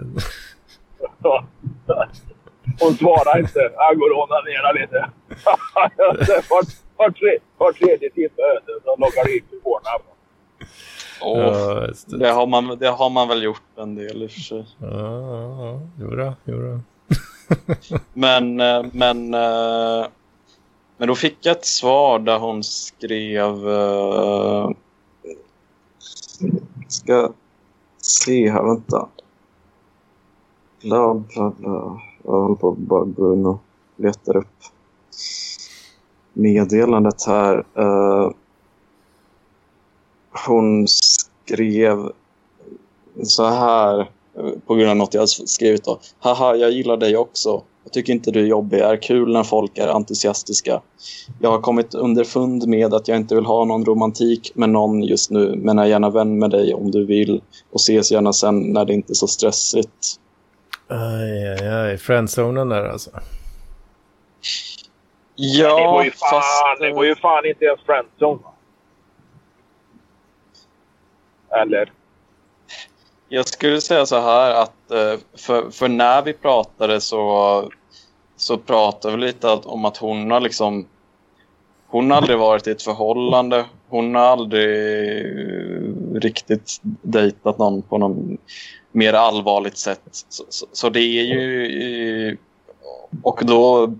Hon svarar inte. Han går och onanerar lite. var, tre, var tredje timme så loggar in på Pornhub. Oh, ja, det. det. har man, det har man väl gjort en del i och för sig. Ja, ja, jodå. men, eh, men, eh, men då fick jag ett svar där hon skrev... Uh, ska se här, vänta. Bla, bla, bla. Jag håller på att bara gå in och letar upp meddelandet här. Uh, hon skrev så här eh, på grund av något jag skrivit då. Haha, jag gillar dig också. Jag tycker inte du är jobbig. är kul när folk är entusiastiska. Jag har kommit underfund med att jag inte vill ha någon romantik med någon just nu. Men är gärna vän med dig om du vill. Och ses gärna sen när det inte är så stressigt. Aj, aj, aj. Friendzonen där alltså. Ja, det var ju fan, fast... Det var ju fan inte ens friendzone. Eller? jag skulle säga så här att eh, för, för när vi pratade så, så pratade vi lite om att hon har liksom hon har aldrig varit i ett förhållande. Hon har aldrig riktigt dejtat någon på någon mer allvarligt sätt. Så, så, så det är ju... Och då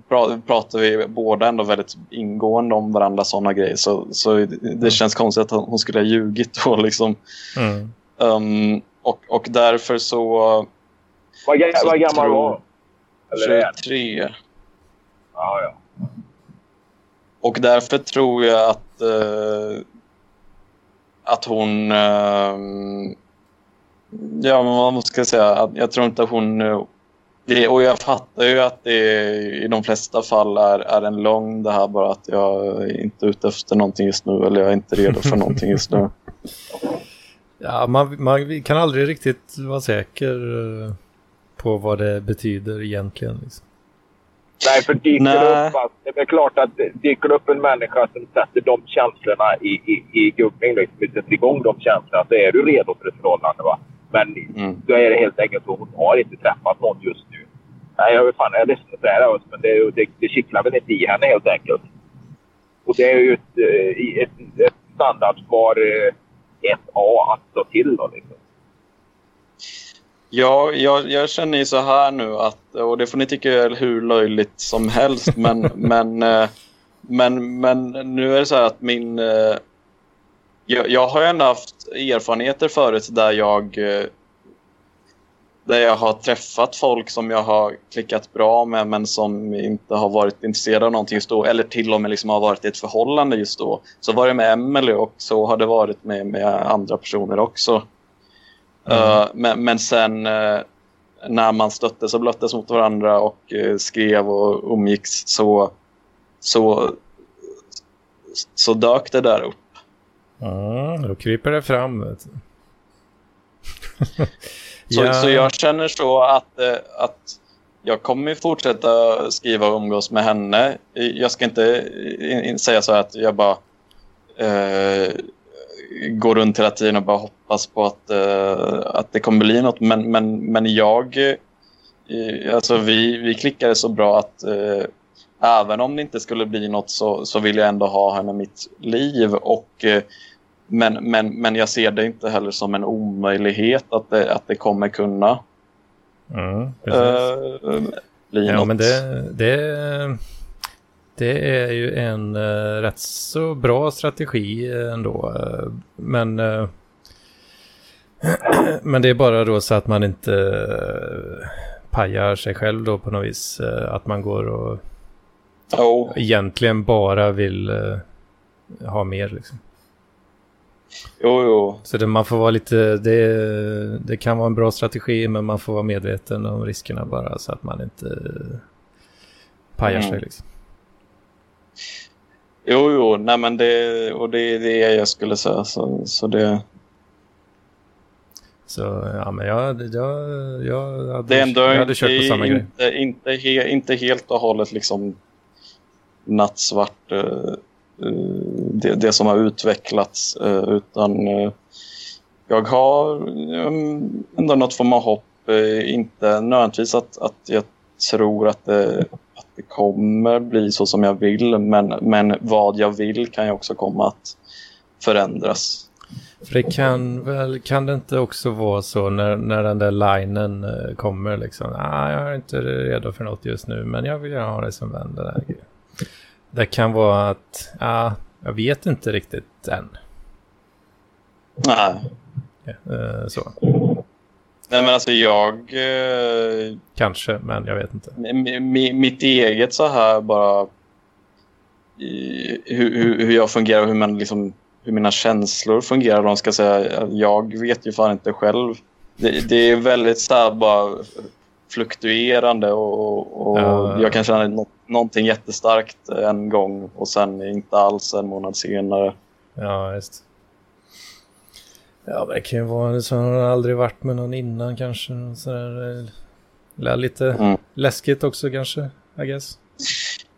pratar vi båda ändå väldigt ingående om varandra sådana grejer. Så, så det känns konstigt att hon skulle ha ljugit då liksom. Mm. Um, och, och därför så... Vad, vad gammal var hon? 23. Ja, ja. Och därför tror jag att, uh, att hon... Uh, ja, vad ska jag säga? Jag tror inte att hon... Det, och jag fattar ju att det i de flesta fall är, är en lång det här bara att jag är inte ute efter någonting just nu eller jag är inte redo för någonting just nu. Ja, man, man kan aldrig riktigt vara säker eh, på vad det betyder egentligen. Liksom. Nej, för dyker Nej. upp, det är klart att dyker upp en människa som sätter de känslorna i, i, i gubbning, liksom, sätter igång de känslorna, så är du redo för ett förhållande. Va? Men mm. då är det helt enkelt så hon har inte träffat någon just nu. Nej, jag, fan, jag är ledsen att säga det, men det, det, det kittlar väl inte i henne helt enkelt. Och det är ju ett, eh, ett, ett standardsvar eh, 1A att slå till då liksom. Ja, jag, jag, känner ju så här nu att, och det får ni tycka är hur löjligt som helst, men, men, eh, men, men nu är det så här att min... Jag, jag har ändå haft erfarenheter förut där jag eh, där jag har träffat folk som jag har klickat bra med men som inte har varit intresserade av någonting just då eller till och med liksom har varit i ett förhållande just då. Så var det med Emily och så har det varit med, med andra personer också. Mm. Uh, men, men sen uh, när man stöttes och blöttes mot varandra och uh, skrev och umgicks så, så, så dök det där upp. Ja, då kryper det fram. Så, ja. så jag känner så att, eh, att jag kommer fortsätta skriva och umgås med henne. Jag ska inte säga så att jag bara eh, går runt hela tiden och bara hoppas på att, eh, att det kommer bli något. Men, men, men jag, eh, alltså vi, vi klickade så bra att eh, även om det inte skulle bli något så, så vill jag ändå ha henne i mitt liv. Och men, men, men jag ser det inte heller som en omöjlighet att det, att det kommer kunna mm, uh, bli ja, något. Men det, det, det är ju en uh, rätt så bra strategi ändå. Uh, men, uh, men det är bara då så att man inte uh, pajar sig själv då på något vis. att man går och oh. egentligen bara vill ha mer liksom. Jo, jo. Så det, man får vara lite, det, det kan vara en bra strategi men man får vara medveten om riskerna bara så att man inte pajar mm. sig liksom. Jo, jo, nej men det, och det är det jag skulle säga så, så det... Så ja, men jag, jag, jag, hade, det ändå jag hade kört på samma inte, grej. Inte, he, inte helt och hållet liksom nattsvart. Uh, Eh, det, det, som har utvecklats eh, utan eh, jag har ändå något form av hopp. Inte nödvändigtvis att, att jag tror att det, att det kommer bli så som jag vill men, men vad jag vill kan ju också komma att förändras. För det kan väl, kan det inte också vara så när, när den där linen kommer liksom, ah, jag är inte redo för något just nu men jag vill gärna ha det som vänder den här grejen det kan vara att, ja, jag vet inte riktigt än. Nej. Ja, eh, så. Nej men alltså jag... Eh, Kanske, men jag vet inte. Mitt eget så här bara... Hur, hur, hur jag fungerar och hur, man liksom, hur mina känslor fungerar. De ska säga, jag vet ju fan inte själv. Det, det är väldigt så här bara fluktuerande och, och uh, jag kan känna något, någonting jättestarkt en gång och sen inte alls en månad senare. Ja, just Ja, det kan ju vara så har aldrig varit med någon innan kanske. Sådär, eller lite mm. läskigt också kanske, I guess.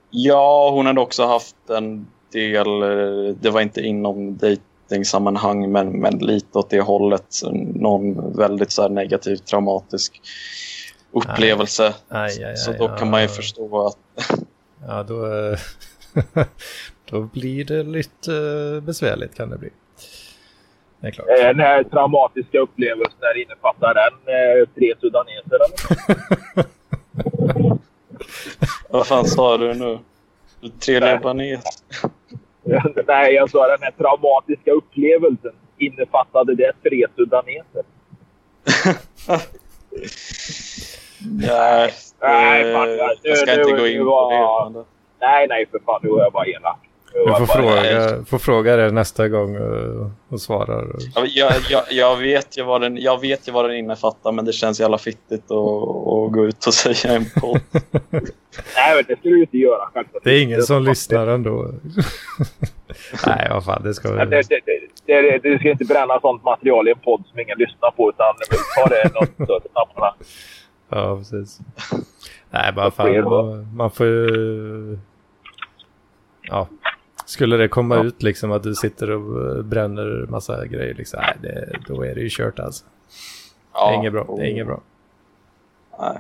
Ja, hon hade också haft en del, det var inte inom datingsammanhang men, men lite åt det hållet. Någon väldigt så negativ, traumatisk upplevelse. Aj, aj, aj, så då kan man ju förstå att... ja, då, då blir det lite besvärligt kan det bli. Det är klart. Eh, den här traumatiska upplevelsen, där innefattar den eh, tre sudaneser Vad fan sa du nu? Tre libaneser? Nej, jag sa den här traumatiska upplevelsen. Innefattade det tre sudaneser? Nej, nej fan, jag, jag ska inte gå in på det. Nej, nej, för fan. Nu är jag bara elak. Du får fråga, får fråga det nästa gång och, och svarar. Jag, jag, jag, vet ju vad den, jag vet ju vad den innefattar men det känns jävla fittigt att, att gå ut och säga en podd. Nej, men det ska du inte göra. Det är ingen som lyssnar ändå. Nej, vad fan, det ska vi... Det, det, det, det, ska inte bränna sånt material i en podd som ingen lyssnar på utan ta det något större Ja, precis. Nej, bara fan, man, man får ju... Ja, skulle det komma ja. ut liksom att du sitter och eh, bränner massa grejer liksom, nej, det, då är det ju kört alltså. Ja. Det är inget bra. Det är inget bra. Nej.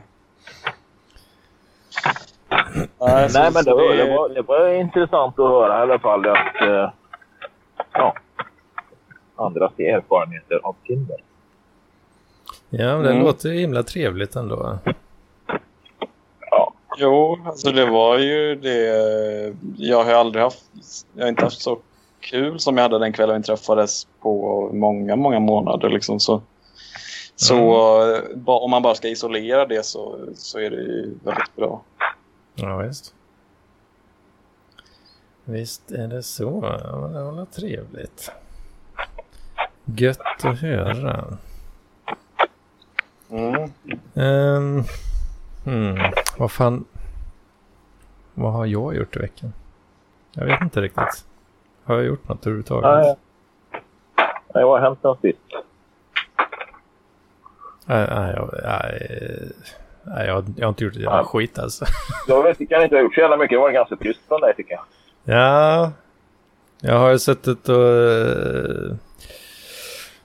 Nej, Nej men det var, det, var, det var intressant att höra i alla fall att uh, ja, andras erfarenheter av Tinder. Ja, men det mm. låter himla trevligt ändå. Jo, alltså det var ju det. Jag har aldrig haft, jag har inte haft så kul som jag hade den kvällen vi träffades på många, många månader. Liksom. Så, så mm. om man bara ska isolera det så, så är det ju väldigt bra. Ja, visst. Visst är det så. Ja, det var trevligt. Gött att höra. Mm. Um, Hmm, vad fan. Vad har jag gjort i veckan? Jag vet inte riktigt. Har jag gjort något överhuvudtaget? Nej, nej vad har hänt sen sist? Nej, nej, jag, nej, nej jag, jag har inte gjort ett jävla skit alltså. Jag vet, inte ha gjort så jävla mycket. Det var ganska tyst från dig tycker jag. Ja, jag har suttit och, eh,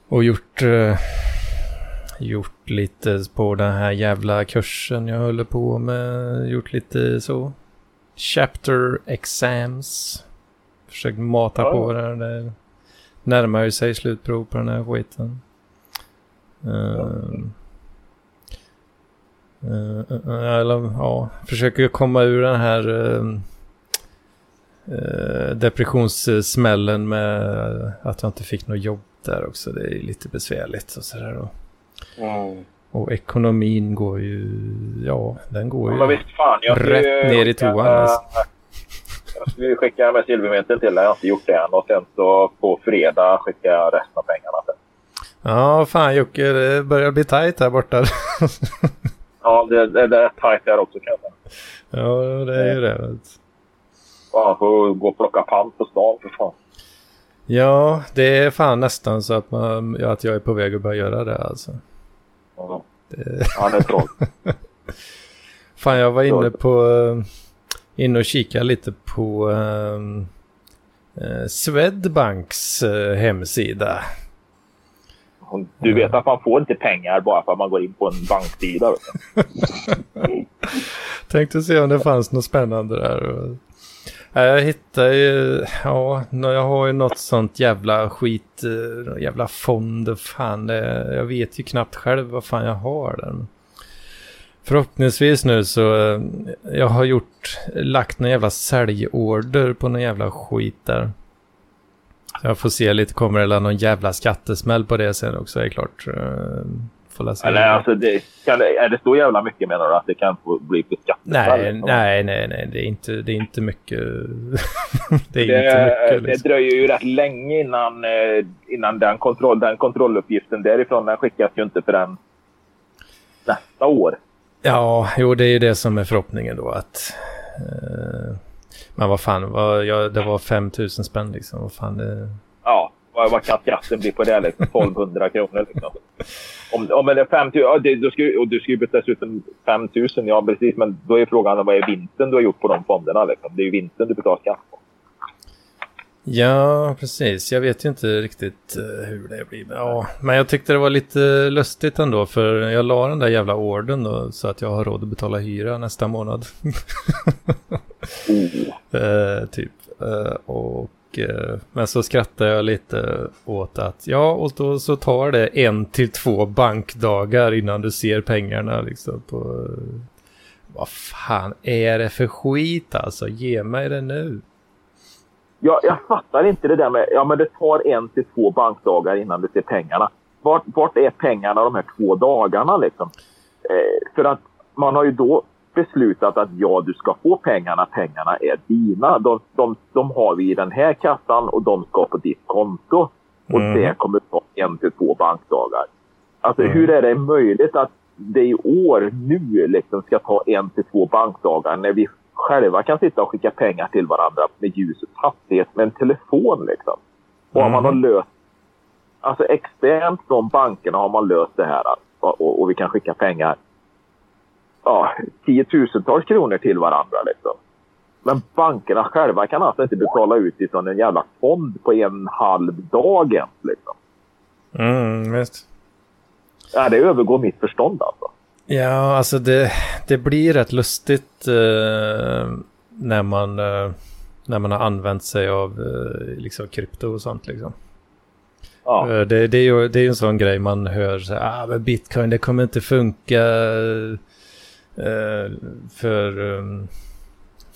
och gjort eh, gjort lite på den här jävla kursen jag håller på med. Gjort lite så. Chapter exams. Försökt mata ja. på det. Det närmar ju sig slutprov på den här skiten. Uh, uh, uh, eller, ja, försöker komma ur den här uh, depressionssmällen med att jag inte fick något jobb där också. Det är lite besvärligt och sådär. Mm. Och ekonomin går ju, ja, den går ju ja, visst, fan, rätt ner i toan. Alltså. Jag skulle skicka med silvermynten till dig, jag har inte gjort det än. Och sen så på fredag skickar jag resten av pengarna sen. Ja, fan Jocke, det börjar bli tajt här borta. ja, det, det, det är tajt här också kanske. Ja, det är ju det. Fan, får gå och plocka pant på stan för fan. Ja, det är fan nästan så att, man, att jag är på väg att börja göra det alltså. Ja, det, ja, det är troll. Fan, jag var inne på... Uh, inne och kikade lite på uh, Swedbanks uh, hemsida. Du vet att man får inte pengar bara för att man går in på en banksida. Tänkte se om det fanns något spännande där. Jag hittar ju, ja, jag har ju något sånt jävla skit, eh, jävla fond, fan, jag vet ju knappt själv vad fan jag har den. Förhoppningsvis nu så, eh, jag har gjort, lagt någon jävla säljorder på någon jävla skit där. jag får se lite, kommer det någon jävla skattesmäll på det sen också, är klart. Eh, Läsa Eller, alltså, det, kan, är det så jävla mycket menar du att det kan få bli beskattat? Nej, nej, nej, nej, det är inte, det är inte mycket. det är det, inte mycket. Liksom. Det dröjer ju rätt länge innan, eh, innan den, kontroll, den kontrolluppgiften därifrån den skickas ju inte förrän nästa år. Ja, jo, det är ju det som är förhoppningen då att eh, men vad fan, vad, ja, det var 5000 spänn liksom. Vad fan det... Ja, vad, vad kan skatten bli på det? Liksom? 1200 kronor liksom. Om, om det är 5 000, ja, det, då ska, och du ska ju dessutom 5 000, ja precis. Men då är frågan vad är vinsten du har gjort på de fonderna? Liksom? Det är ju vinsten du betalar skatt på. Ja, precis. Jag vet ju inte riktigt uh, hur det blir. Ja, men jag tyckte det var lite lustigt ändå för jag la den där jävla orden då så att jag har råd att betala hyra nästa månad. oh. uh, typ. Uh, och Eh, men så skrattar jag lite åt att ja, och då så tar det en till två bankdagar innan du ser pengarna liksom på... Eh, vad fan är det för skit alltså? Ge mig det nu. Jag, jag fattar inte det där med, ja men det tar en till två bankdagar innan du ser pengarna. Vart, vart är pengarna de här två dagarna liksom? Eh, för att man har ju då beslutat att ja, du ska få pengarna, pengarna är dina. De, de, de har vi i den här kassan och de ska på ditt konto. Och mm. det kommer ta en till två bankdagar. Alltså mm. hur är det möjligt att det i år nu liksom ska ta en till två bankdagar när vi själva kan sitta och skicka pengar till varandra med ljusets hastighet med en telefon liksom. Och mm. man har löst, alltså externt från bankerna har man löst det här och, och, och vi kan skicka pengar ja, tiotusentals kronor till varandra liksom. Men bankerna själva kan alltså inte betala ut ifrån en jävla fond på en halv dag ens liksom. Mm, visst. Ja, det övergår mitt förstånd alltså. Ja, alltså det, det blir rätt lustigt eh, när, man, eh, när man har använt sig av eh, liksom krypto och sånt. Liksom. Ja. Eh, det, det, är ju det är en sån grej man hör, så här, ah, men bitcoin det kommer inte funka för, um,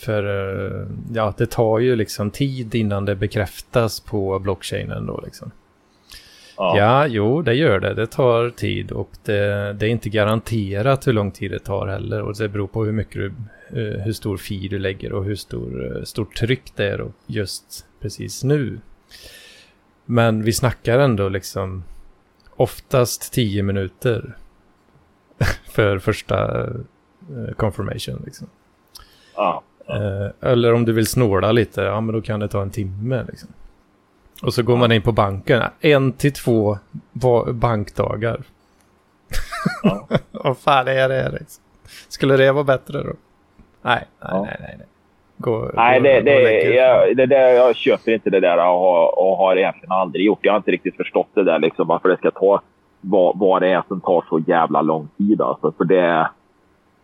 för eh, ja, det tar ju liksom tid innan det bekräftas på blockchainen då liksom. Ja. ja, jo, det gör det. Det tar tid och det, det, är inte garanterat hur lång tid det tar heller. Och det beror på hur mycket du, eh, hur stor fi du lägger och hur stor, eh, stort tryck det är just precis nu. Men vi snackar ändå liksom oftast tio minuter för första eh, confirmation. Liksom. Ja, ja. Eller om du vill snåla lite, ja men då kan det ta en timme. Liksom. Och så går man in på banken. En till två bankdagar. Ja. Vad fan är det? Liksom? Skulle det vara bättre då? Nej, nej, ja. nej, nej. nej. Gå, nej, gå, det, det, jag, det där, jag köper inte det där och har, och har egentligen aldrig gjort. Jag har inte riktigt förstått det där liksom, varför det ska ta vad, vad det är som tar så jävla lång tid. Alltså, för det,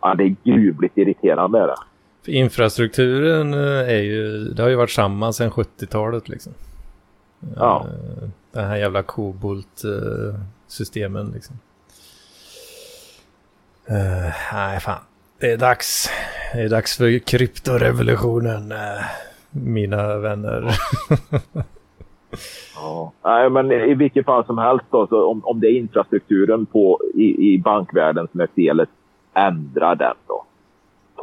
ja, det är gruvligt irriterande. Är det. För infrastrukturen eh, är ju, det har ju varit samma sedan 70-talet. Liksom. Ja. Uh, den här jävla kobolt-systemen liksom. Uh, nej, fan. Det är dags. Det är dags för kryptorevolutionen, uh, mina vänner. ja, nej, men i vilket fall som helst då, om, om det är infrastrukturen på, i, i bankvärlden som är felet, ändra den då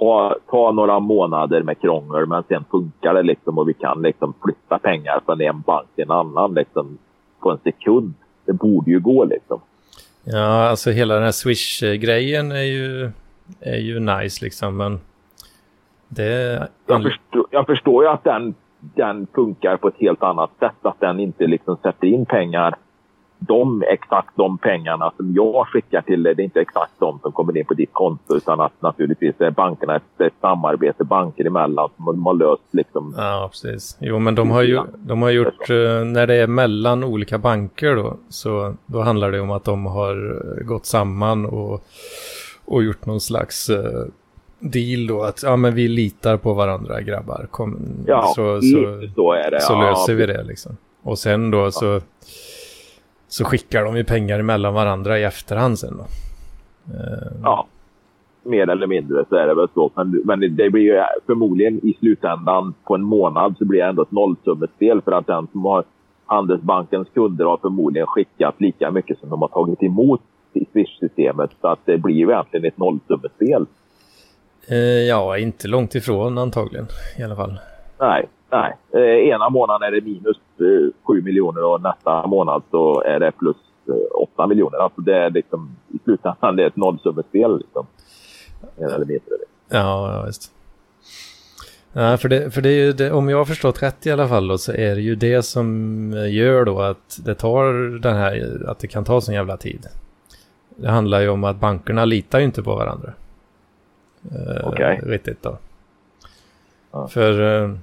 ta, ta några månader med krångel men sen funkar det liksom och vi kan liksom flytta pengar från en bank till en annan liksom på en sekund. Det borde ju gå liksom. Ja, alltså hela den här Swish-grejen är ju, är ju nice liksom men det... Jag förstår, jag förstår ju att den, den funkar på ett helt annat sätt. Att den inte liksom sätter in pengar de exakt de pengarna som jag skickar till dig, det är inte exakt de som kommer in på ditt konto utan att naturligtvis är bankerna ett, ett samarbete banker emellan som har löst liksom. Ja, precis. Jo, men de har ju de har gjort, uh, när det är mellan olika banker då, så då handlar det om att de har gått samman och, och gjort någon slags uh, deal då att ja men vi litar på varandra grabbar. Kom, ja, så, så, så. Så ja, löser vi det liksom. Och sen då så så skickar de ju pengar emellan varandra i efterhand sen då. Uh... Ja, mer eller mindre så är det väl så. Men, men det blir ju förmodligen i slutändan på en månad så blir det ändå ett nollsummespel för att den som har Handelsbankens kunder har förmodligen skickat lika mycket som de har tagit emot i Swish-systemet. Så att det blir ju egentligen ett nollsummespel. Uh, ja, inte långt ifrån antagligen i alla fall. Nej, Nej, eh, ena månaden är det minus eh, 7 miljoner och nästa månad så är det plus eh, 8 miljoner. Alltså det är liksom i slutändan det är ett nollsummespel liksom. Eller mindre. Ja, ja visst. Ja, för det, för det är ju det, om jag har förstått rätt i alla fall då, så är det ju det som gör då att det tar den här, att det kan ta sån jävla tid. Det handlar ju om att bankerna litar ju inte på varandra. Eh. Okay. Riktigt då. Ja. För eh,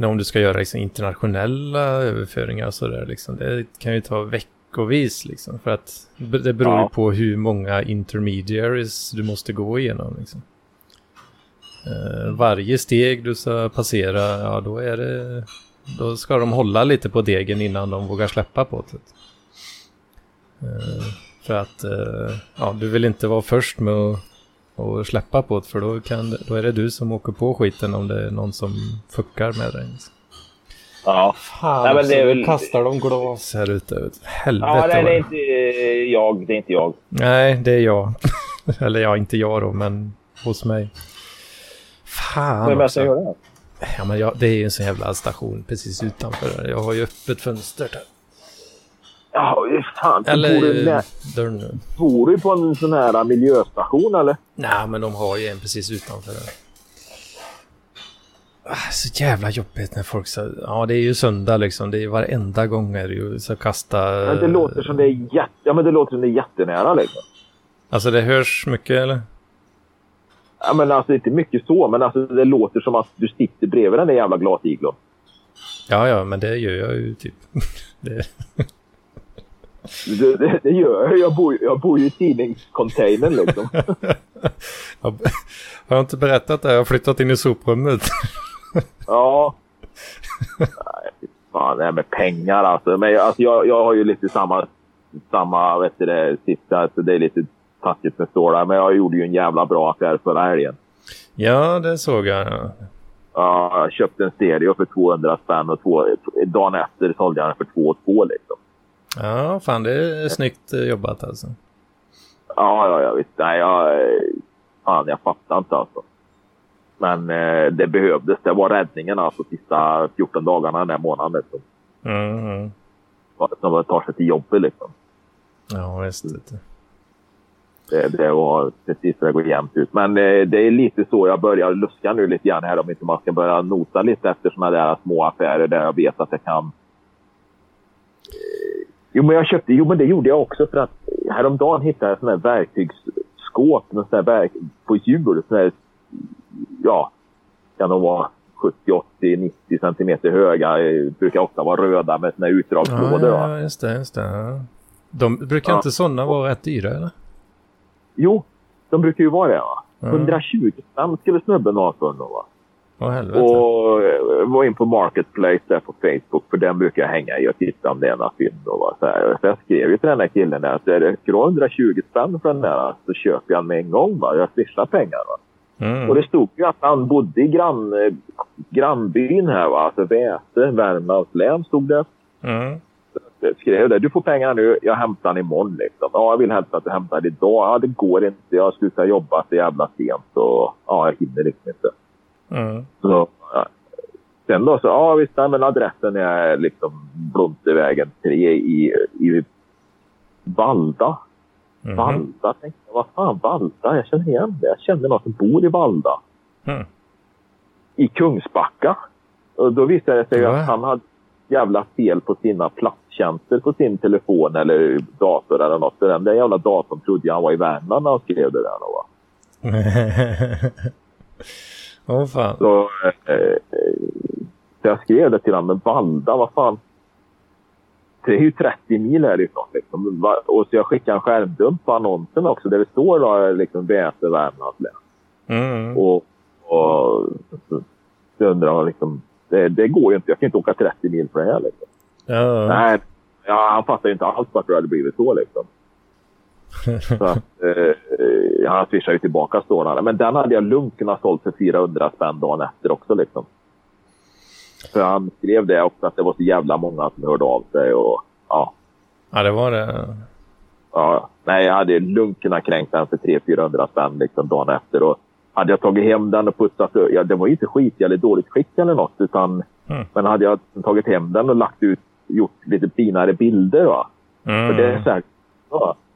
om du ska göra liksom, internationella överföringar och sådär, liksom, det kan ju ta veckovis liksom. För att det beror ja. på hur många intermediaries du måste gå igenom. Liksom. Uh, varje steg du ska passera, ja då är det... Då ska de hålla lite på degen innan de vågar släppa på det. Uh, för att uh, ja, du vill inte vara först med att och släppa på det för då, kan, då är det du som åker på skiten om det är någon som fuckar med dig. Ja. Fan, nej, men det är väl... kastar de glas här ute. Helvete. Ja, nej, det är inte jag. Det är inte jag. Nej, det är jag. Eller ja, inte jag då, men hos mig. Fan Vem är det som gör det? Ja, men jag, det är ju en sån jävla station precis utanför. Jag har ju öppet fönster där. Ja, fan. Eller bor du, dörren. bor du på en sån här miljöstation eller? Nej, men de har ju en precis utanför. Där. Ah, så jävla jobbigt när folk säger... Ja, det är ju söndag liksom. Det är varenda gång är det ju så kasta... Men det låter som det är jätte... Ja, men det låter som det är jättenära liksom. Alltså det hörs mycket eller? Ja, men alltså inte mycket så, men alltså det låter som att du sitter bredvid den där jävla glasiglon. Ja, ja, men det gör jag ju typ. det... Det, det, det, gör jag. Jag bor, jag bor ju i tidningscontainern liksom. jag, har jag inte berättat det? Jag har flyttat in i soprummet. ja. Nej, fan, det här med pengar alltså. Men alltså, jag, jag har ju lite samma, samma vet du det, sista. Alltså, det är lite taskigt med stålar. Men jag gjorde ju en jävla bra affär förra helgen. Ja, det såg jag. Ja. Ja, jag köpte en stereo för 200 spänn och två, dagen efter sålde jag den för 2 2 liksom. Ja, fan det är snyggt jobbat alltså. Ja, ja, ja visst. Nej, jag, fan, jag fattar inte alltså. Men eh, det behövdes. Det var räddningen alltså sista 14 dagarna den här månaden. Liksom. Mm. Som tar sig till jobbet liksom. Ja, visst. Det, det var precis det går jämnt ut. Men eh, det är lite så jag börjar luska nu lite grann här om inte man ska börja nota lite efter sådana där små affärer där jag vet att det kan Jo, men jag köpte, jo, men det gjorde jag också för att häromdagen hittade jag sådana här verktygsskåp med sådana verk, på hjul. Sådana här, ja, kan de vara 70, 80, 90 centimeter höga. Brukar ofta vara röda med sådana här utdragslådor. Ja, ja, just det. Just det. De brukar ja. inte sådana vara rätt dyra, eller? Jo, de brukar ju vara det. Va? Ja. 120 spänn skulle snubben ha för dem. Va? Oh, och eh, var in på Marketplace där på Facebook för den brukar jag hänga i och titta om det är några fynd. Så, så jag skrev ju till den där killen att är det 120 spänn för den där så köper jag den med en gång. Va? Jag swishar pengar. Va? Mm. Och det stod ju att han bodde i grann, eh, grannbyn här. Va? Alltså Väse, Värmlands län stod det. Mm. Jag skrev det. Du får pengarna nu. Jag hämtar den imorgon. Liksom. Ja, jag vill helst att du hämtar det idag. Ja, det går inte. Jag slutar jobba så jävla sent. Och, ja, jag hinner liksom inte. Mm. Så. Sen då så, ja visst, men adressen är liksom Blomstervägen 3 i, i Valda. Mm. Valda, tänkte jag. Vad fan Valda? Jag känner igen det. Jag känner någon som bor i Valda. Mm. I Kungsbacka. Och då visade det sig mm. att han hade jävla fel på sina platstjänster på sin telefon eller dator eller något. Så den där jävla datorn trodde jag han var i Värmland när han skrev det där. Då, va? Åh oh, fan. Så, eh, så jag skrev det till honom, men Valda, vad fan. Det är ju 30 mil härifrån. Liksom. Och så jag skickade en skärmdump på annonsen också där det står då, liksom Väse, Värmlands län. Mm. Och, och så, så undrar jag liksom, det, det, går ju inte. Jag kan inte åka 30 mil för det här. Liksom. Ja. Nej, ja, han fattar ju inte alls varför det hade blivit så. Liksom. så att, eh, han swishade ju tillbaka stålarna. Men den hade jag lugnt kunnat sålt för 400 spänn dagen efter också. Liksom. För han skrev det också att det var så jävla många som hörde av sig. Och, ja. ja, det var det. Ja, nej, jag hade lugnt kunnat kränka den för 300-400 spänn liksom, dagen efter. Och hade jag tagit hem den och putsat ja, det var ju inte skit eller dåligt skick eller något. Utan, mm. Men hade jag tagit hem den och lagt ut, gjort lite finare bilder. Va? Mm. För det är så här, ja, Just.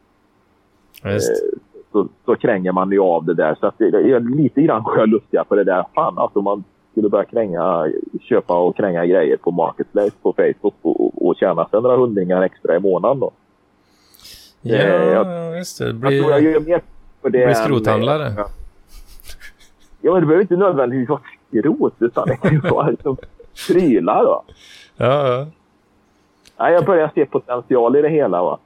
Så, så kränger man ju av det där. Så att det är lite grann sjölustiga på det där. Fan, alltså man skulle börja kränga, köpa och kränga grejer på Marketplace på Facebook och, och tjäna sig några hundringar extra i månaden då. Ja, eh, jag, just det. Blir, jag tror jag gör mer för det blir skrothandlare. ja. ja, men det behöver inte nödvändigtvis vara skrot. Utan det kan ju vara liksom prylar. Va? Ja, ja. Nej, jag börjar se potential i det hela. Va?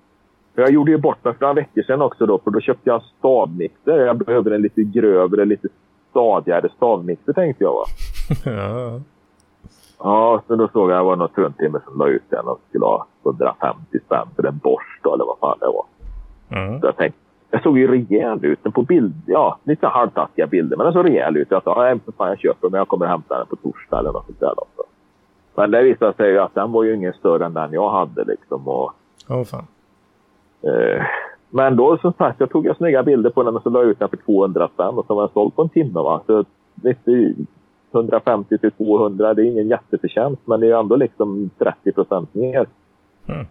Jag gjorde ju bort mig för några veckor sedan också då, för då köpte jag en stavmixer. Jag behöver en lite grövre, lite stadigare stavmixer tänkte jag. Va? ja. Ja, så då såg jag att det var något fruntimmer som la ut den och skulle ha 150 spänn för en borst eller vad fan det var. Mm. Så jag tänkte, jag såg ju rejäl ut. Den på bild, ja, lite halvtaskiga bilder, men den såg rejäl ut. Jag sa, nej för fan jag köper men jag kommer hämta den på torsdag eller något sånt där. Då. Men det visade sig ju att den var ju ingen större än den jag hade liksom. Och, oh, fan. Eh, men då som sagt, jag tog jag snygga bilder på den och så la jag ut den för 200 spänn och så var den såld på en timme. Va? Så 150 till 200, det är ingen jätteförtjänst men det är ändå liksom 30 procent mer. Mm.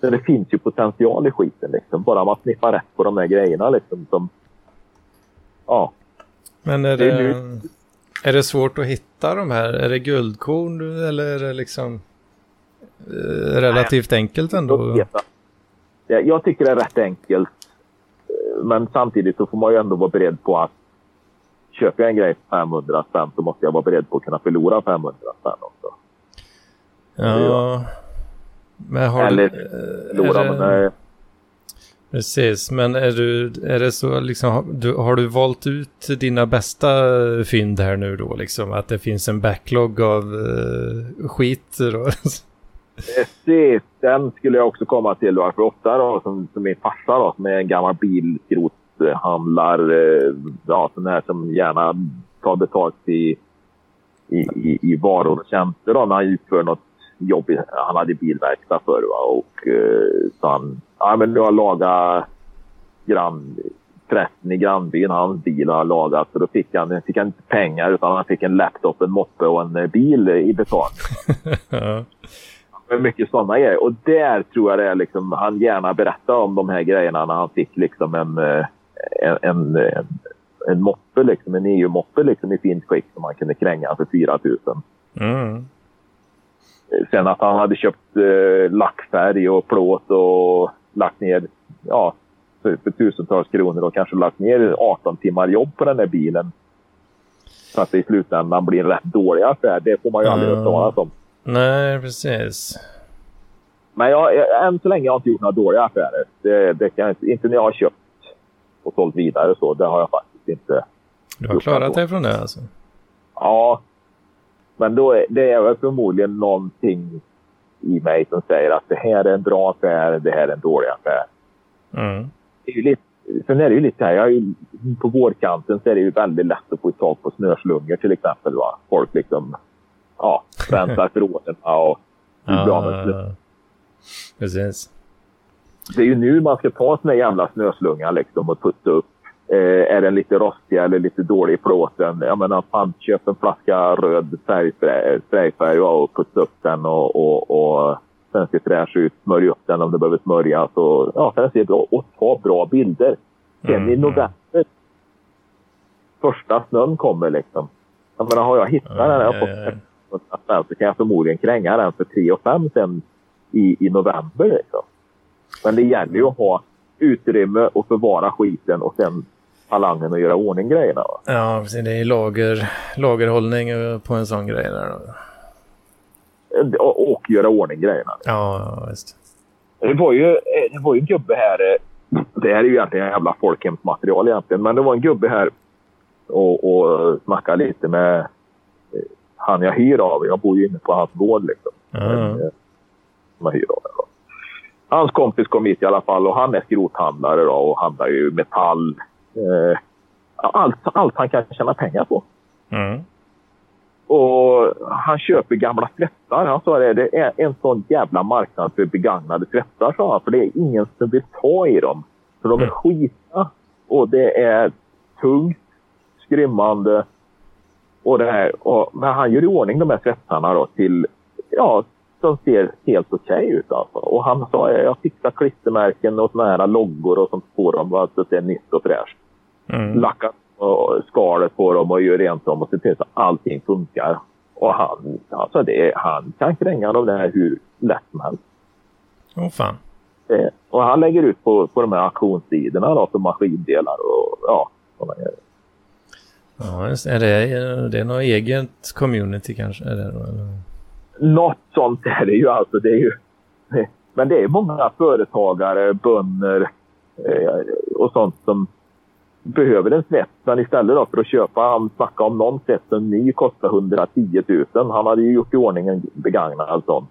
Så det finns ju potential i skiten liksom. Bara man sniffar rätt på de här grejerna liksom. Som, ja. Men är det, det är, är, det svårt att hitta de här? Är det guldkorn eller är det liksom eh, relativt Nej, enkelt ändå? Jag tycker det är rätt enkelt. Men samtidigt så får man ju ändå vara beredd på att köper jag en grej för 500 spänn så måste jag vara beredd på att kunna förlora 500 spänn också. Ja. Men har Eller du... förlora, det... men nej. Precis, men är, du, är det så liksom, du, har du valt ut dina bästa fynd här nu då liksom? Att det finns en backlog av uh, skit då? Eh, Den skulle jag också komma till då. För ofta då, som, som min farsa då, som är en gammal bilskrothandlare. Eh, ja, sån här som gärna tar betalt i, i, i, i varor och tjänster då, när han utför något jobb. Han hade bilverkstad förr va? och eh, så han, ja men nu har lagat grann, prästen i grannbyn, hans bil har lagat. Så då fick han, fick han inte pengar utan han fick en laptop, en moppe och en bil i betalning. mycket sådana grejer. Och där tror jag det är liksom, han gärna berättar om de här grejerna när han fick liksom en, en, en, en moppe, liksom, en EU-moppe liksom, i fint skick som man kunde kränga för 4 000. Mm. Sen att han hade köpt eh, lackfärg och plåt och lagt ner ja, för, för, tusentals kronor och kanske lagt ner 18 timmar jobb på den där bilen. Så att det i slutändan blir en rätt dålig affär. Det får man ju aldrig mm. höra talas om. Nej, precis. Men jag, än så länge har jag inte gjort några dåliga affärer. Det, det kan inte när jag har köpt och sålt vidare så. Det har jag faktiskt inte Du har klarat dig från det alltså? Ja. Men då är, det är väl förmodligen någonting i mig som säger att det här är en bra affär, det här är en dålig affär. Mm. Det är ju lite, sen är det ju lite här, jag ju, på vårkanten så är det ju väldigt lätt att få tag på snöslungor till exempel. Va? Folk liksom, ja, rensar förråden och blir bra med Precis det är ju nu man ska ta sina jävla snöslunga liksom och putta upp. Eh, är den lite rostig eller lite dålig i plåten? Jag menar, fan, köp en flaska röd sprayfärg och putta upp den och, och, och sen ser fräsch ut. Smörj upp den om det behöver smörjas och ja, sen ser bra och ta bra bilder. Sen mm. i november, första snön kommer liksom. Jag menar, har jag hittat mm, den här ja, ja, ja. så kan jag förmodligen kränga den för 3 och 5 sen i, i november liksom. Men det gäller ju att ha utrymme och förvara skiten och sen talangen att göra ordning grejerna. Va? Ja, precis. Det är lager, lagerhållning på en sån grej där då. Och, och göra ordning grejerna. Ja, ja, visst. Det var ju, det var ju en gubbe här. Det här är ju egentligen jävla folkhemsmaterial egentligen. Men det var en gubbe här och, och snackade lite med han jag hyr av. Jag bor ju inne på hans gård liksom. Mm. Som jag hyr av hans kompis kom hit i alla fall och han är skrothandlare då, och handlar ju metall. Eh, allt, allt han kan tjäna pengar på. Mm. Och han köper gamla tvättar. Han sa det, det är en sån jävla marknad för begagnade tvättar, sa han. För det är ingen som vill ta i dem. För de är mm. skita och det är tungt, skrymmande. Och det här, och, men han gör i ordning de här tvättarna då till ja, som ser helt okej okay ut. Alltså. Och han sa jag fixar klistermärken och såna här loggor och sånt på dem så att det är nytt och fräscht. Mm. Lackar skalet på dem och gör rent dem och ser till så att allting funkar. Och han, alltså det, han kan kränga dem där hur lätt som helst. Åh oh, fan. Eh, och han lägger ut på, på de här auktionssidorna då för maskindelar och ja, sådana grejer. Ja, just, är det, det är något eget community kanske? Är det, eller? Något sånt är det ju alltså. Det är ju, men det är många företagare, bönder eh, och sånt som behöver en svets. Men istället då för att köpa, han snackade om någon som ny kostar 110 000. Han hade ju gjort i ordning en begagnad sån.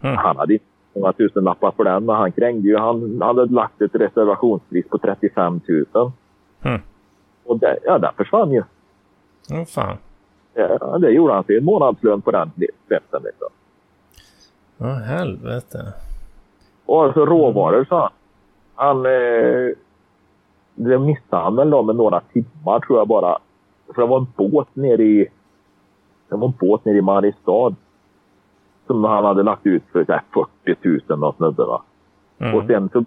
Mm. Han hade inte många tusenlappar för den, men han krängde ju. Han hade lagt ett reservationspris på 35 000. Mm. Och det, ja, den försvann ju. Åh oh, fan. Ja, det gjorde han till en månadslön på den svetsen liksom. Oh, helvete. Och alltså råvaror sa han. Han... Eh, det missade han väl då med några timmar tror jag bara. För det var en båt nere i... Det var en båt nere i Mariestad. Som han hade lagt ut för så 40 000 av snubben va. Mm. Och sen så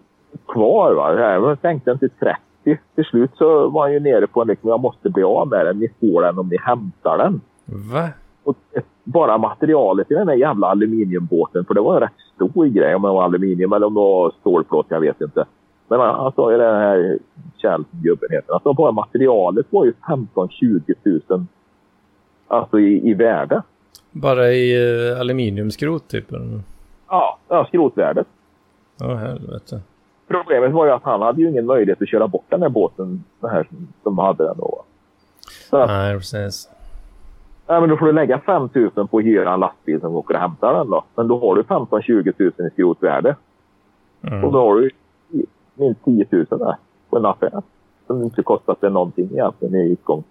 kvar va. Jag sänkte den till 30. Till slut så var han ju nere på en liksom, jag måste bli av med den. Ni får den om ni hämtar den. Va? Och bara materialet i den där jävla aluminiumbåten, för det var en rätt stor grej om det var aluminium eller om det var stålplåt, jag vet inte. Men han sa ju den här Kjell-gubben heter alltså bara materialet var ju 15-20 000 alltså i, i värde. Bara i uh, aluminiumskrot typ? Ja, ja skrotvärdet. Åh oh, helvete. Problemet var ju att han hade ju ingen möjlighet att köra bort den här båten den här, som hade den då. Så Nej, precis. Ja, men då får du lägga 5 000 på att hyra en lastbil som åker och hämtar den då. Men då har du 15-20 000 i skrotvärde. Mm. Och då har du minst 10 000 där på en affär. Som inte kostat dig någonting egentligen i utgång.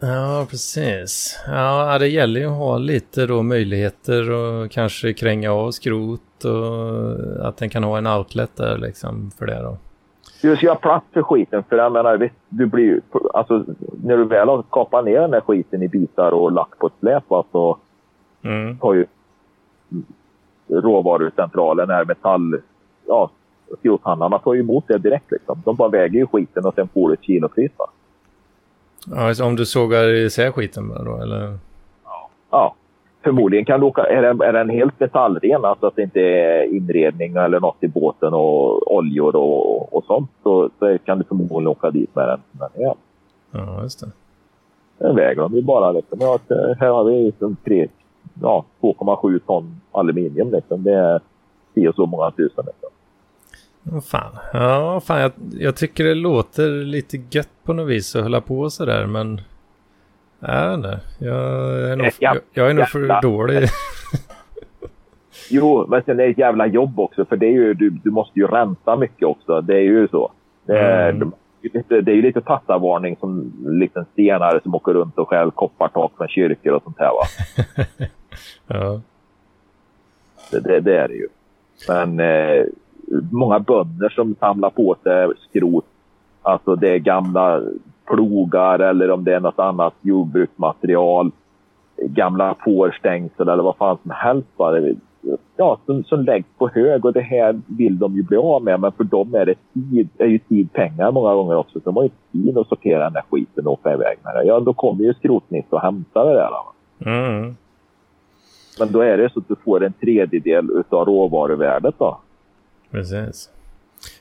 Ja, precis. Ja, det gäller ju att ha lite då möjligheter och kanske kränga av skrot och att den kan ha en outlet där liksom för det då. Du ska ha plats för skiten för jag menar, du blir alltså när du väl har kapat ner den här skiten i bitar och lagt på ett släp så mm. har ju råvarucentralen, här metall, ja, skrothandlarna tar ju emot det direkt. Liksom. De bara väger ju skiten och sen får du ett kilopris. Va? Ja, alltså om du sågar isär skiten då, eller? Ja. Förmodligen kan du åka, är den, är den helt metallren, alltså att det inte är inredning eller något i båten och oljor och, och sånt, så, så kan du förmodligen åka dit med den som den är. Ja, just det. Den väger de ju bara. Liksom. Ja, här har vi liksom tre, ja, 2,7 ton aluminium. Liksom. Det är 10 och så många tusen. Liksom. Oh, fan. Ja, fan jag, jag, tycker det låter lite gött på något vis att hålla på sådär men... Jag vet inte. Jag är nog, jag, jag är nog för dålig. jo, men sen är det ett jävla jobb också för det är ju, du, du måste ju rensa mycket också. Det är ju så. Det är, mm. det är ju lite tassavarning som liksom stenare som åker runt och stjäl koppartak från kyrkor och sånt här va. ja. Det, det, det, är det ju. Men eh, många bönder som samlar på sig skrot. Alltså det är gamla plogar eller om det är något annat jordbruksmaterial. Gamla fårstängsel eller vad fan som helst. Ja, som, som läggs på hög och det här vill de ju bli av med. Men för dem är det tid, är ju tid pengar många gånger också. Så de har ju tid att sortera den där skiten och åka iväg med det. Ja, då kommer ju skrotnisse och hämtar det där. Mm. Men då är det så att du får en tredjedel av råvaruvärdet då. Precis.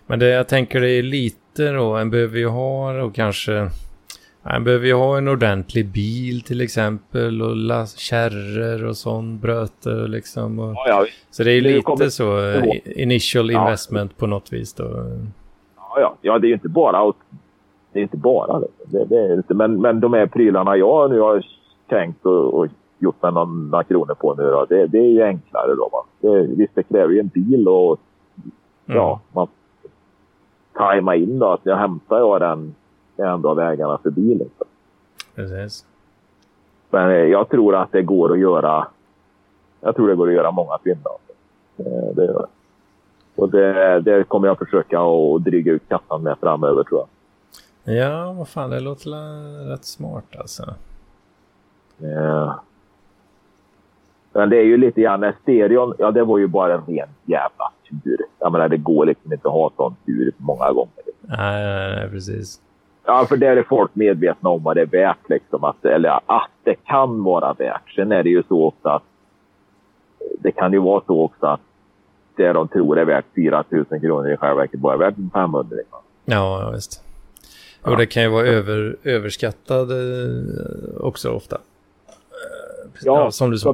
Men det jag tänker det är lite då, en behöver ju ha och kanske... En behöver ju ha en ordentlig bil till exempel och kärror och sån bröte liksom. Och, ja, ja. Så det är det lite så uh, initial ja. investment på något vis då. Ja, ja, ja det är ju inte bara det är inte bara det. det, det är inte, men, men de här prylarna jag nu har tänkt och, och gjort med några kronor på nu då, det, det är ju enklare då. Va? Det, visst, det kräver ju en bil och mm. ja, man tajma in då att jag hämtar jag den en av vägarna förbi. Liksom. Precis. Men eh, jag tror att det går att göra. Jag tror det går att göra många fynd eh, det gör Och det, det kommer jag försöka att dryga ut kassan med framöver tror jag. Ja, vad fan, det låter rätt smart alltså. Ja. Men det är ju lite grann, stereon, ja det var ju bara en ren jävla tur. Jag menar, det går liksom inte att ha sån tur många gånger. Nej, nej, nej, precis. Ja, för där är folk medvetna om vad det är värt. Liksom, att, eller att det kan vara värt. Sen är det ju så också att det kan ju vara så också att det de tror är värt 4 000 kronor i själva verket bara är värt 500. Liksom. Ja, visst. Och det kan ju vara över, överskattad också ofta. Ja, ja som du sa.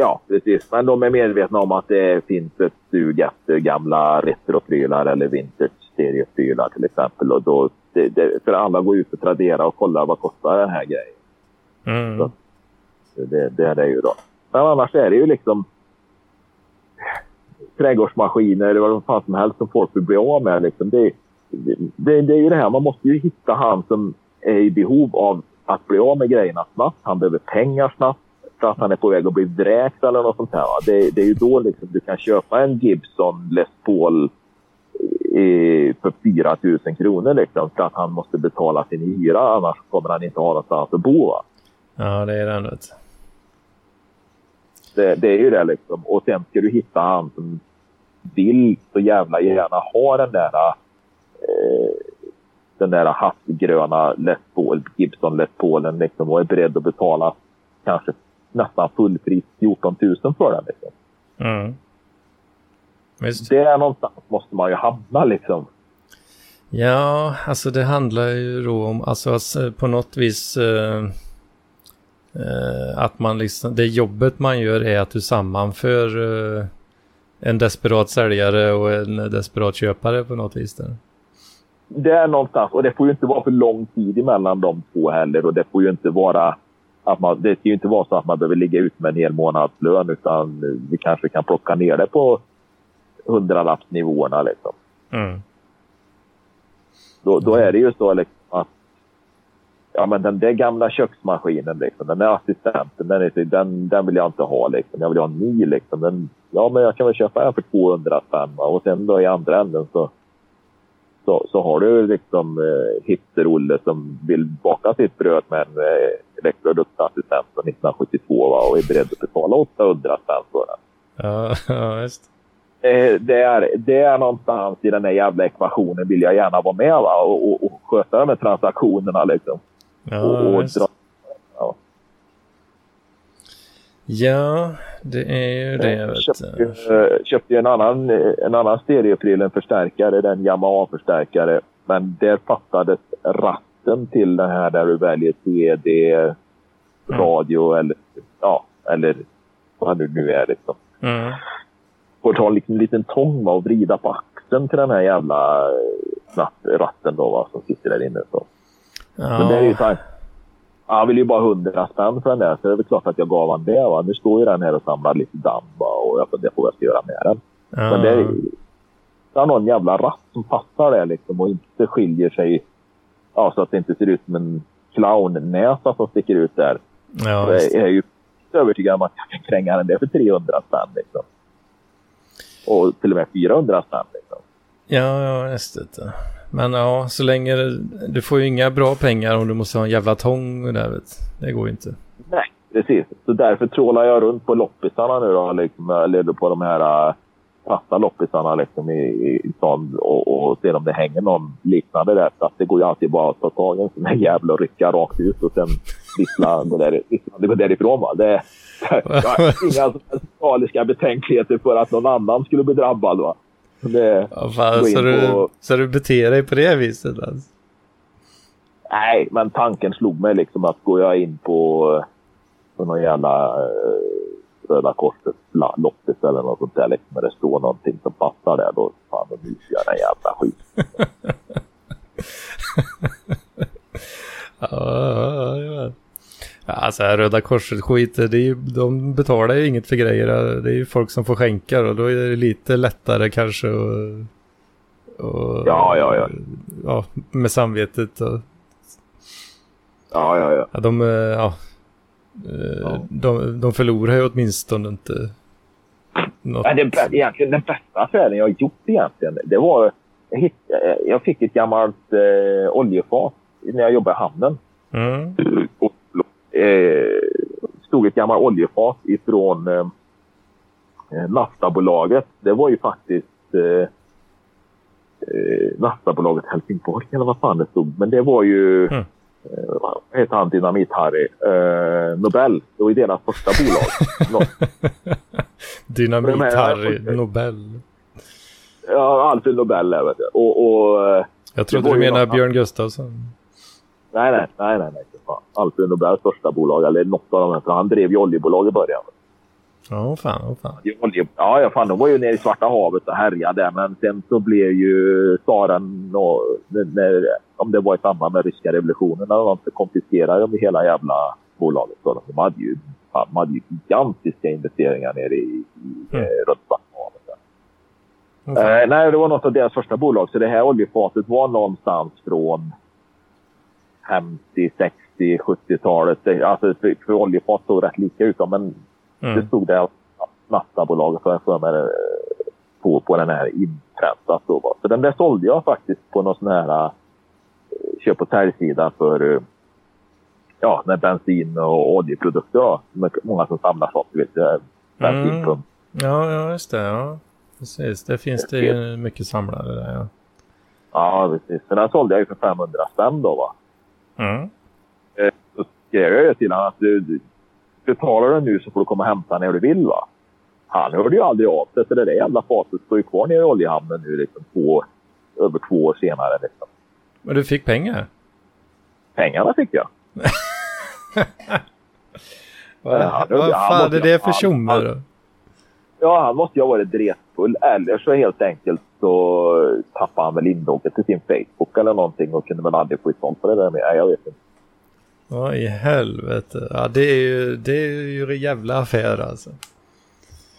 Ja, precis. Men de är medvetna om att det finns ett sug efter gamla retroprylar eller vintage stereoprylar till exempel. Och då, det, det, för alla går ut och Tradera och kollar vad kostar den här grejen. Mm. Så, det, det är det ju då. Men annars är det ju liksom trädgårdsmaskiner eller vad fan som helst som folk vill bli av med. Liksom. Det, det, det, är ju det här, man måste ju hitta han som är i behov av att bli av med grejerna snabbt. Han behöver pengar snabbt för att han är på väg att bli vräkt eller något sånt här. Det, det är ju då liksom du kan köpa en Gibson Les Paul i, för 4 000 kronor liksom, för att han måste betala sin hyra. Annars kommer han inte ha någonstans att bo. Ja, det är ändå. Det, det är ju det liksom. Och sen ska du hitta han som vill så jävla gärna ha den där eh, den där havsgröna Les Paul, Gibson Les Paulen liksom, och är beredd att betala kanske nästan fullpris 14 000 för den. Liksom. Mm. Visst. Där någonstans måste man ju hamna liksom. Ja, alltså det handlar ju då om, alltså, alltså på något vis eh, eh, att man liksom, det jobbet man gör är att du sammanför eh, en desperat säljare och en desperat köpare på något vis. Där. Det är någonstans, och det får ju inte vara för lång tid emellan de två heller och det får ju inte vara att man, det ska ju inte vara så att man behöver ligga ut med en hel månadslön utan vi kanske kan plocka ner det på hundralappsnivåerna liksom. Mm. Då, då är det ju så liksom att ja, men den där gamla köksmaskinen, liksom, den där assistenten, den, den, den vill jag inte ha. Liksom. Jag vill ha en ny. Liksom. Den, ja, men jag kan väl köpa en för 200 spänn. Och sen då i andra änden så, så, så har du liksom eh, hipster-Olle som vill baka sitt bröd med en eh, elektroduktassistent från 1972 va, och är beredd att betala 800 spänn för den. Ja, just Eh, det, är, det är någonstans i den där jävla ekvationen vill jag gärna vara med va? Och, och, och sköta de här transaktionerna liksom. Ja, och, och dra, ja. ja, det är ju det. Jag köpte, ju, köpte ju en annan, en annan stereopryl, en förstärkare, den Yamaha-förstärkare. Men där fattades ratten till den här där du väljer CD, radio mm. eller, ja, eller vad det nu är liksom. Mm får ta liksom en liten tång och vrida på axeln till den här jävla eh, ratten då, va, som sitter där inne. Så. Ja. Men det är ju så här, han vill ju bara hundra spänn för den där, så det är väl klart att jag gav han det. Va. Nu står ju den här och samlar lite damm och jag funderar på vad jag ska göra med den. Ja. Men det är, det är någon jävla ratt som passar där liksom och inte skiljer sig ja, så att det inte ser ut som en clownnäsa som sticker ut där. Ja, jag är ju övertygad om att jag kan kränga den där för 300 spänn. Liksom och till och med 400 spänn. Liksom. Ja, ja, just det. Men ja, så länge du får ju inga bra pengar om du måste ha en jävla tång där vet Det går ju inte. Nej, precis. Så därför trålar jag runt på loppisarna nu då, liksom, eller på de här fasta loppisarna liksom i, i stan och, och ser om det hänger någon liknande där. Så att det går ju alltid bara att ta tag i en sån här jävla och rycka rakt ut och sen vissla gå, där, gå därifrån. Va? Det, jag har inga moraliska betänkligheter för att någon annan skulle bli drabbad. Va? Det, ja, fan, så, du, så du beter dig på det viset? Alltså. Nej, men tanken slog mig liksom att går jag in på, på någon jävla eh, Röda Korset loppis eller något sånt där liksom, när det står någonting som passar där, då fan då myser jag den jävla skiten. ja, ja, Alltså Röda Korset skit, det är ju, de betalar ju inget för grejer. Det är ju folk som får skänka och då är det lite lättare kanske och, och ja, ja, ja. ja, med samvetet och Ja, ja, ja. ja de, eh, ja, ja. De, de förlorar ju åtminstone inte något. Ja, det, egentligen den bästa affären jag gjort egentligen, det var jag, hittade, jag fick ett gammalt eh, oljefat när jag jobbade i hamnen. Mm. Och eh, stod ett gammalt oljefat ifrån eh, Naftabolaget. Det var ju faktiskt eh, eh, Naftabolaget Helsingborg eller vad fan det stod. Men det var ju mm. Eh, vad heter han, Dynamit-Harry? Eh, Nobel. Det var ju deras första bolag. Dynamit-Harry, Nobel. Ja, Alfred Nobel, vet du. Och, och eh, Jag trodde du menade Björn Gustafsson. Nej, nej, nej, nej. nej. Alfred Nobels största bolag, eller något av dem. För han drev ju oljebolag i början. Ja, oh, fan, oh, fan. Ja, ja, fan. De var ju nere i Svarta havet och härjade. Men sen så blev ju tsaren, om det var i samband med ryska revolutionen, eller något, så konfiskerade de hela jävla bolaget. Så de hade ju, de hade ju gigantiska investeringar nere i, i mm. runt Svarta havet. Mm. Eh, nej, det var något av deras första bolag. Så det här oljefatet var någonstans från 50, 60, 70-talet. Alltså, för, för oljefat såg rätt lika ut. Men mm. det stod där Nasdaq-bolaget för, för mig på, på den här inpräntat. Så, så den där sålde jag faktiskt på någon sån här köp och säljsida för uh, ja, med bensin och oljeprodukter. Då. Många som samlar sånt, du vet. Bensinpump. Mm. Ja, ja, just det. Ja. Precis, det finns det ju mycket samlare där. Ja, ja precis. Den sålde jag ju för 500 spänn då. Va? Mm. Eh, så skrev jag till honom att du, du betalar du nu så får du komma och hämta när du vill. va. Han hörde ju aldrig av sig, så det där jävla fatet står ju kvar nere i oljehamnen nu liksom två, över två år senare. Liksom. Men du fick pengar? Pengarna fick jag. vad ja, vad fan är det för tjomme då? Ja, han måste ju ha varit dretfull. Eller så helt enkelt så tappade han väl inlogget till sin Facebook eller någonting och kunde väl aldrig få sånt på det där med. Jag vet inte. Vad i helvete. Ja, det är ju, det är ju en jävla affär alltså.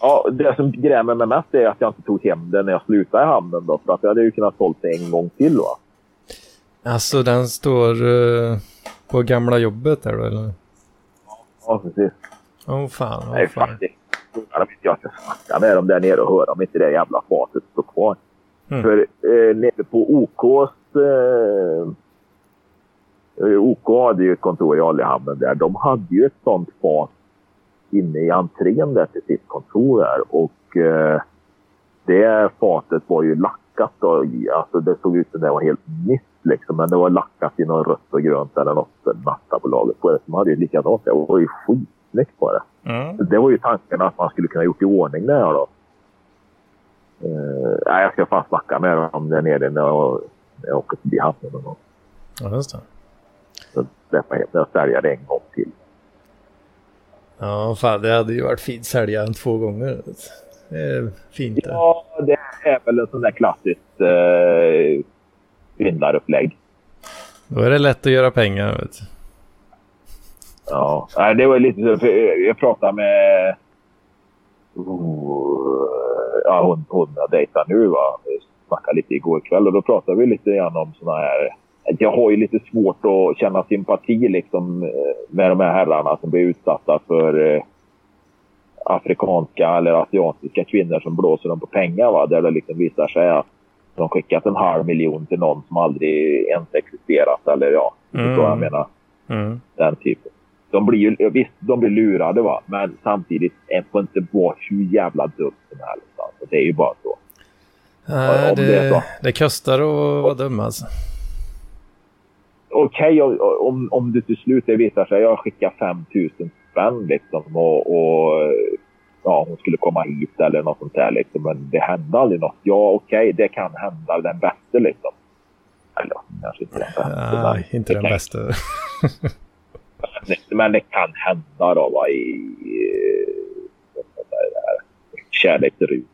Ja, det som grämer mig mest är att jag inte tog hem den när jag slutade i hamnen då. För att jag hade ju kunnat sålt det en gång till va. Alltså den står uh, på gamla jobbet där då eller? Ja, precis. Åh oh, fan. Oh, Nej, fan. faktiskt. Jag vet jag ska snacka med dem där nere och höra om inte det jävla fatet står kvar. Mm. För eh, nere på OKs... Eh, OK hade ju ett kontor i Oljehamnen där. De hade ju ett sånt fat inne i entrén där till sitt kontor där. Och eh, det fatet var ju lackat. Då. Alltså det såg ut som det var helt nytt liksom. Men det var lackat i något rött och grönt eller något. Nattabolaget på det. De hade ju likadant. Det var ju skitsnyggt på det. Mm. Det var ju tanken att man skulle kunna gjort i ordning det här då. Uh, nej, jag ska fan snacka med dem där nere när jag, när jag åker förbi hamnen. Ja, just det. Så släppa hem det och sälja det en gång till. Ja, fan det hade ju varit fint sälja den två gånger. Är fint. Ja, det är väl en sån där klassiskt eh, svindlarupplägg. Då är det lätt att göra pengar. Vet du. Ja, det var lite så. Jag pratade med oh, ja, hon, hon jag dejtar nu. Va? Vi snackade lite igår kväll och då pratade vi lite grann om såna här jag har ju lite svårt att känna sympati liksom, eh, med de här herrarna som blir utsatta för eh, afrikanska eller asiatiska kvinnor som blåser dem på pengar. Va? Där det liksom visar sig att de skickat en halv miljon till någon som aldrig ens existerat. Eller ja, mm. så jag menar. Mm. Den typen. De blir ju, visst, de blir lurade va, men samtidigt en får inte vara hur jävla dum som helst. Alltså. Det är ju bara så. Äh, det, det, det kostar att vara dum alltså okej okay, om, om det till slut det visar sig jag skickar 5 000 spänn liksom och, och ja, hon skulle komma hit eller något sånt där liksom. Men det hände aldrig något. Ja, okej, okay, det kan hända den bästa liksom. Eller kanske inte den bästa. Ja, inte den bästa. men det kan hända då va, i, i kärleksruset.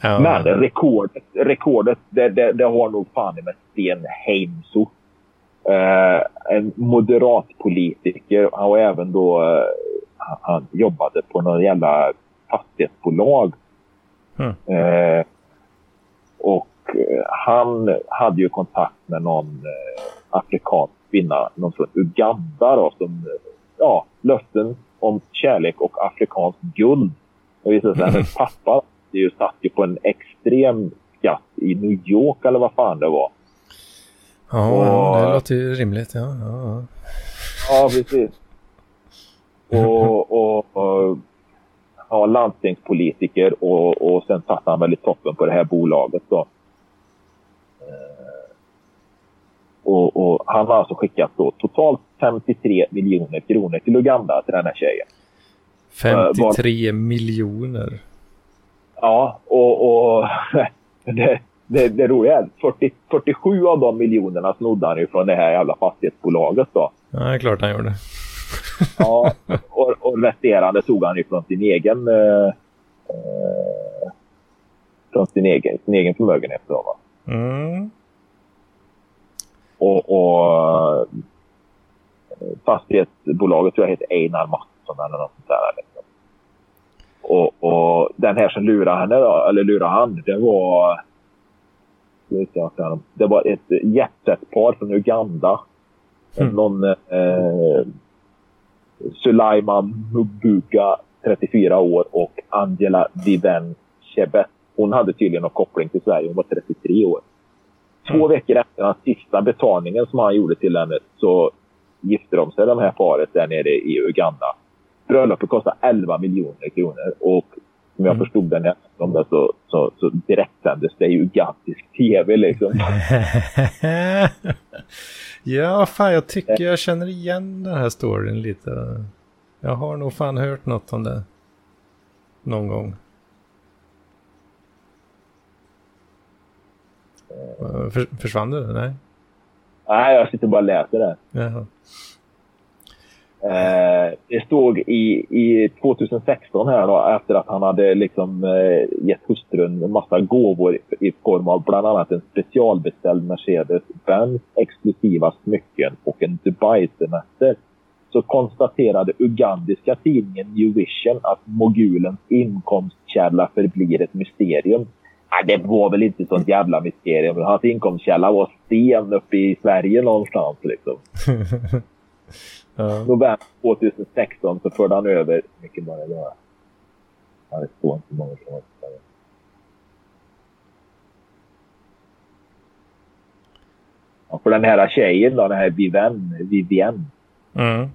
Ja, men rekordet, rekordet det, det, det har nog fan med Sten Heimso Eh, en moderat politiker. Han var även då... Eh, han jobbade på någon jävla fastighetsbolag. Mm. Eh, och eh, han hade ju kontakt med någon eh, afrikansk kvinna, någon från Uganda då, som ja, löften om kärlek och afrikanskt guld. Och visade sig att hennes pappa det ju satt ju på en extrem skatt i New York eller vad fan det var. Ja, och, det låter ju rimligt. Ja, ja, ja precis. Och, och, och ja, landstingspolitiker och, och sen satt han väl i toppen på det här bolaget då. Eh, och, och, han har alltså skickat då totalt 53 miljoner kronor till Uganda till den här tjejen. 53 uh, miljoner? Ja, och, och det, det, det roliga är 40, 47 av de miljonerna snodde han ju från det här jävla fastighetsbolaget då. Ja, det är klart han gjorde. ja, och, och resterande tog han ju från sin egen eh, eh, från sin egen, sin egen förmögenhet. Då, va? Mm. Och, och eh, fastighetsbolaget tror jag heter Einar Mattsson eller något sånt där. Liksom. Och, och den här som lurade henne då, eller lurade han, det var det var ett jetset-par från Uganda. Mm. Någon eh, Sulaiman Mubuga, 34 år, och Angela Viven Chebet. Hon hade tydligen någon koppling till Sverige. Hon var 33 år. Två mm. veckor efter den sista betalningen som han gjorde till henne så gifte de sig, de här paret, där nere i Uganda. Bröllopet kostade 11 miljoner kronor och som jag mm. förstod den här om det så, så, så direktsändes det i ugandisk tv liksom. ja, fan jag tycker jag känner igen den här storyn lite. Jag har nog fan hört något om det. Någon gång. För, försvann du? Nej? Nej, jag sitter bara och läser det. Jaha. Eh, det stod i, i 2016 här då, efter att han hade liksom eh, gett hustrun en massa gåvor i form av bland annat en specialbeställd Mercedes-Benz, exklusiva smycken och en Dubai-semester. Så konstaterade ugandiska tidningen New Vision att mogulens inkomstkälla förblir ett mysterium. Nej, det var väl inte sånt jävla mysterium. Hans inkomstkälla var sten uppe i Sverige någonstans liksom. Ja. November 2016 så förde han över, hur mycket var det då? Ja, det står inte många som ja, För den här tjejen då, den här Vivienne, Vivienne mm.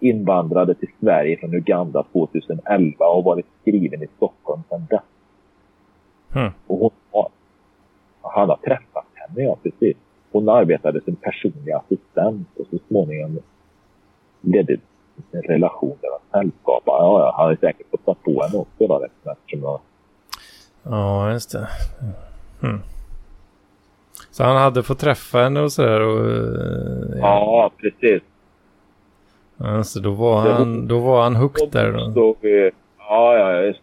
invandrade till Sverige från Uganda 2011 och varit skriven i Stockholm sedan dess. Mm. Och hon har, han har träffat henne, ja precis. Hon arbetade som personlig assistent och så småningom ledde en relation där man sällskapar. Ja, jag hade säkert fått ta på henne också då eftersom jag... Ja, just det. Mm. Så han hade fått träffa henne och sådär och... Eh, ja, ja precis. Ja, så då var han, då var han hooked där då? Ja, ja, just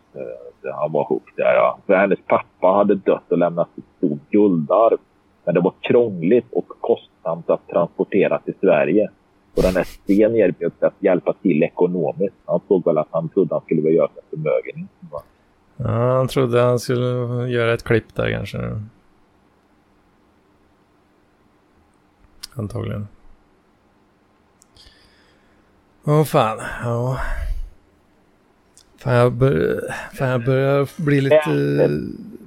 det. Han var hooked där, ja. För hennes pappa hade dött och lämnat ett stort guldarv. Men det var krångligt och kostsamt att transportera till Sverige. Och den här Sten erbjöd sig att hjälpa till ekonomiskt. Han såg väl att han trodde han skulle göra sig förmögen. Ja, han trodde han skulle göra ett klipp där kanske. Antagligen. Åh oh, fan, ja. Fan jag, bör, fan jag börjar bli lite,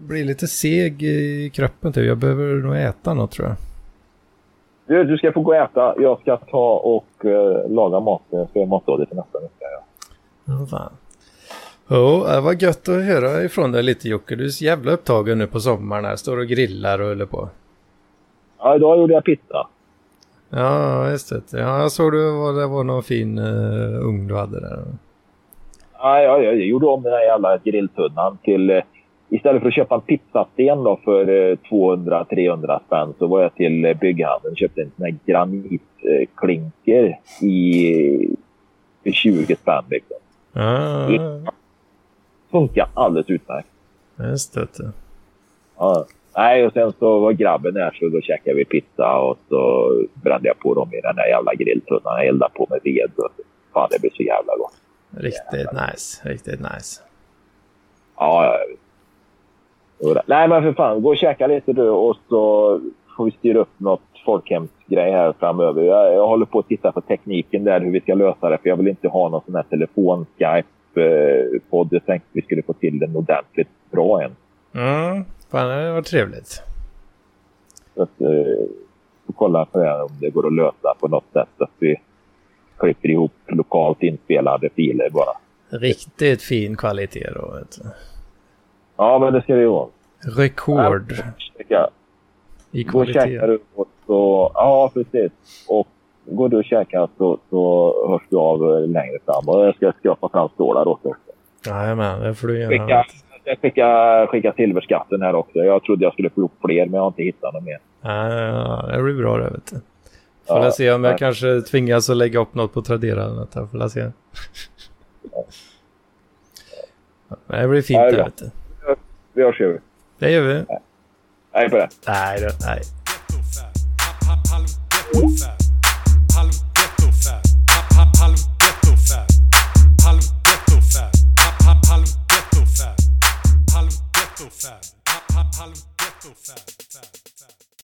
bli lite seg i kroppen typ. Jag behöver nog äta något tror jag. Du, du ska få gå och äta. Jag ska ta och uh, laga mat. Jag ska göra matlådor till nästa vecka. Ja. Fan. Oh, det var gött att höra ifrån dig lite Jocke. Du är så jävla upptagen nu på sommaren här. Står och grillar och håller på. Ja, idag gjorde jag pizza. Ja, just det. Ja, jag såg du vad det var någon fin uh, ugn du hade där. Ja, jag, jag gjorde om den här jävla grilltunnan till uh, istället för att köpa en pizzasten då för 200-300 eh, spänn så var jag till eh, bygghandeln och köpte en sån här granitklinker i för 20 spänn. Liksom. Ah. Det funkar alldeles utmärkt. Just det. Ja. Nej, och sen så var grabben där så då käkade vi pizza och så brände jag på dem i den där jävla grilltunnan. Jag eldade på med ved. Fan, det blir så jävla gott. Riktigt jävla. nice. Riktigt nice. Ja, ja, Nej men för fan, gå och käka lite du och så får vi styra upp något folkhemsgrej här framöver. Jag, jag håller på att titta på tekniken där, hur vi ska lösa det. För jag vill inte ha någon sån här telefon-Skype-podd. Jag tänkte vi skulle få till den ordentligt bra än. Mm, fan det var trevligt. Så att, eh, kolla på det om det går att lösa på något sätt. Så att vi klipper ihop lokalt inspelade filer bara. Riktigt fin kvalitet då. Vet du. Ja, men det ska det ju vara. Rekord. Ja, I kvalitet. Och käkar och så, ja, precis. Och går du och käkar så, så hörs du av längre fram. Och jag ska skrapa fram stålar åt dig Jajamän, det får du gärna. Skicka jag skickar, skickar silverskatten här också. Jag trodde jag skulle få upp fler, men jag har inte hittat något mer. Ja, det blir bra det, vet du. Får ja, se om jag ja. kanske tvingas att lägga upp något på Tradera eller något. Får se. Ja. Det blir fint ja, det, vet du. Vi hörs ju. Det gör vi. Nej på det. Nej, då, nej.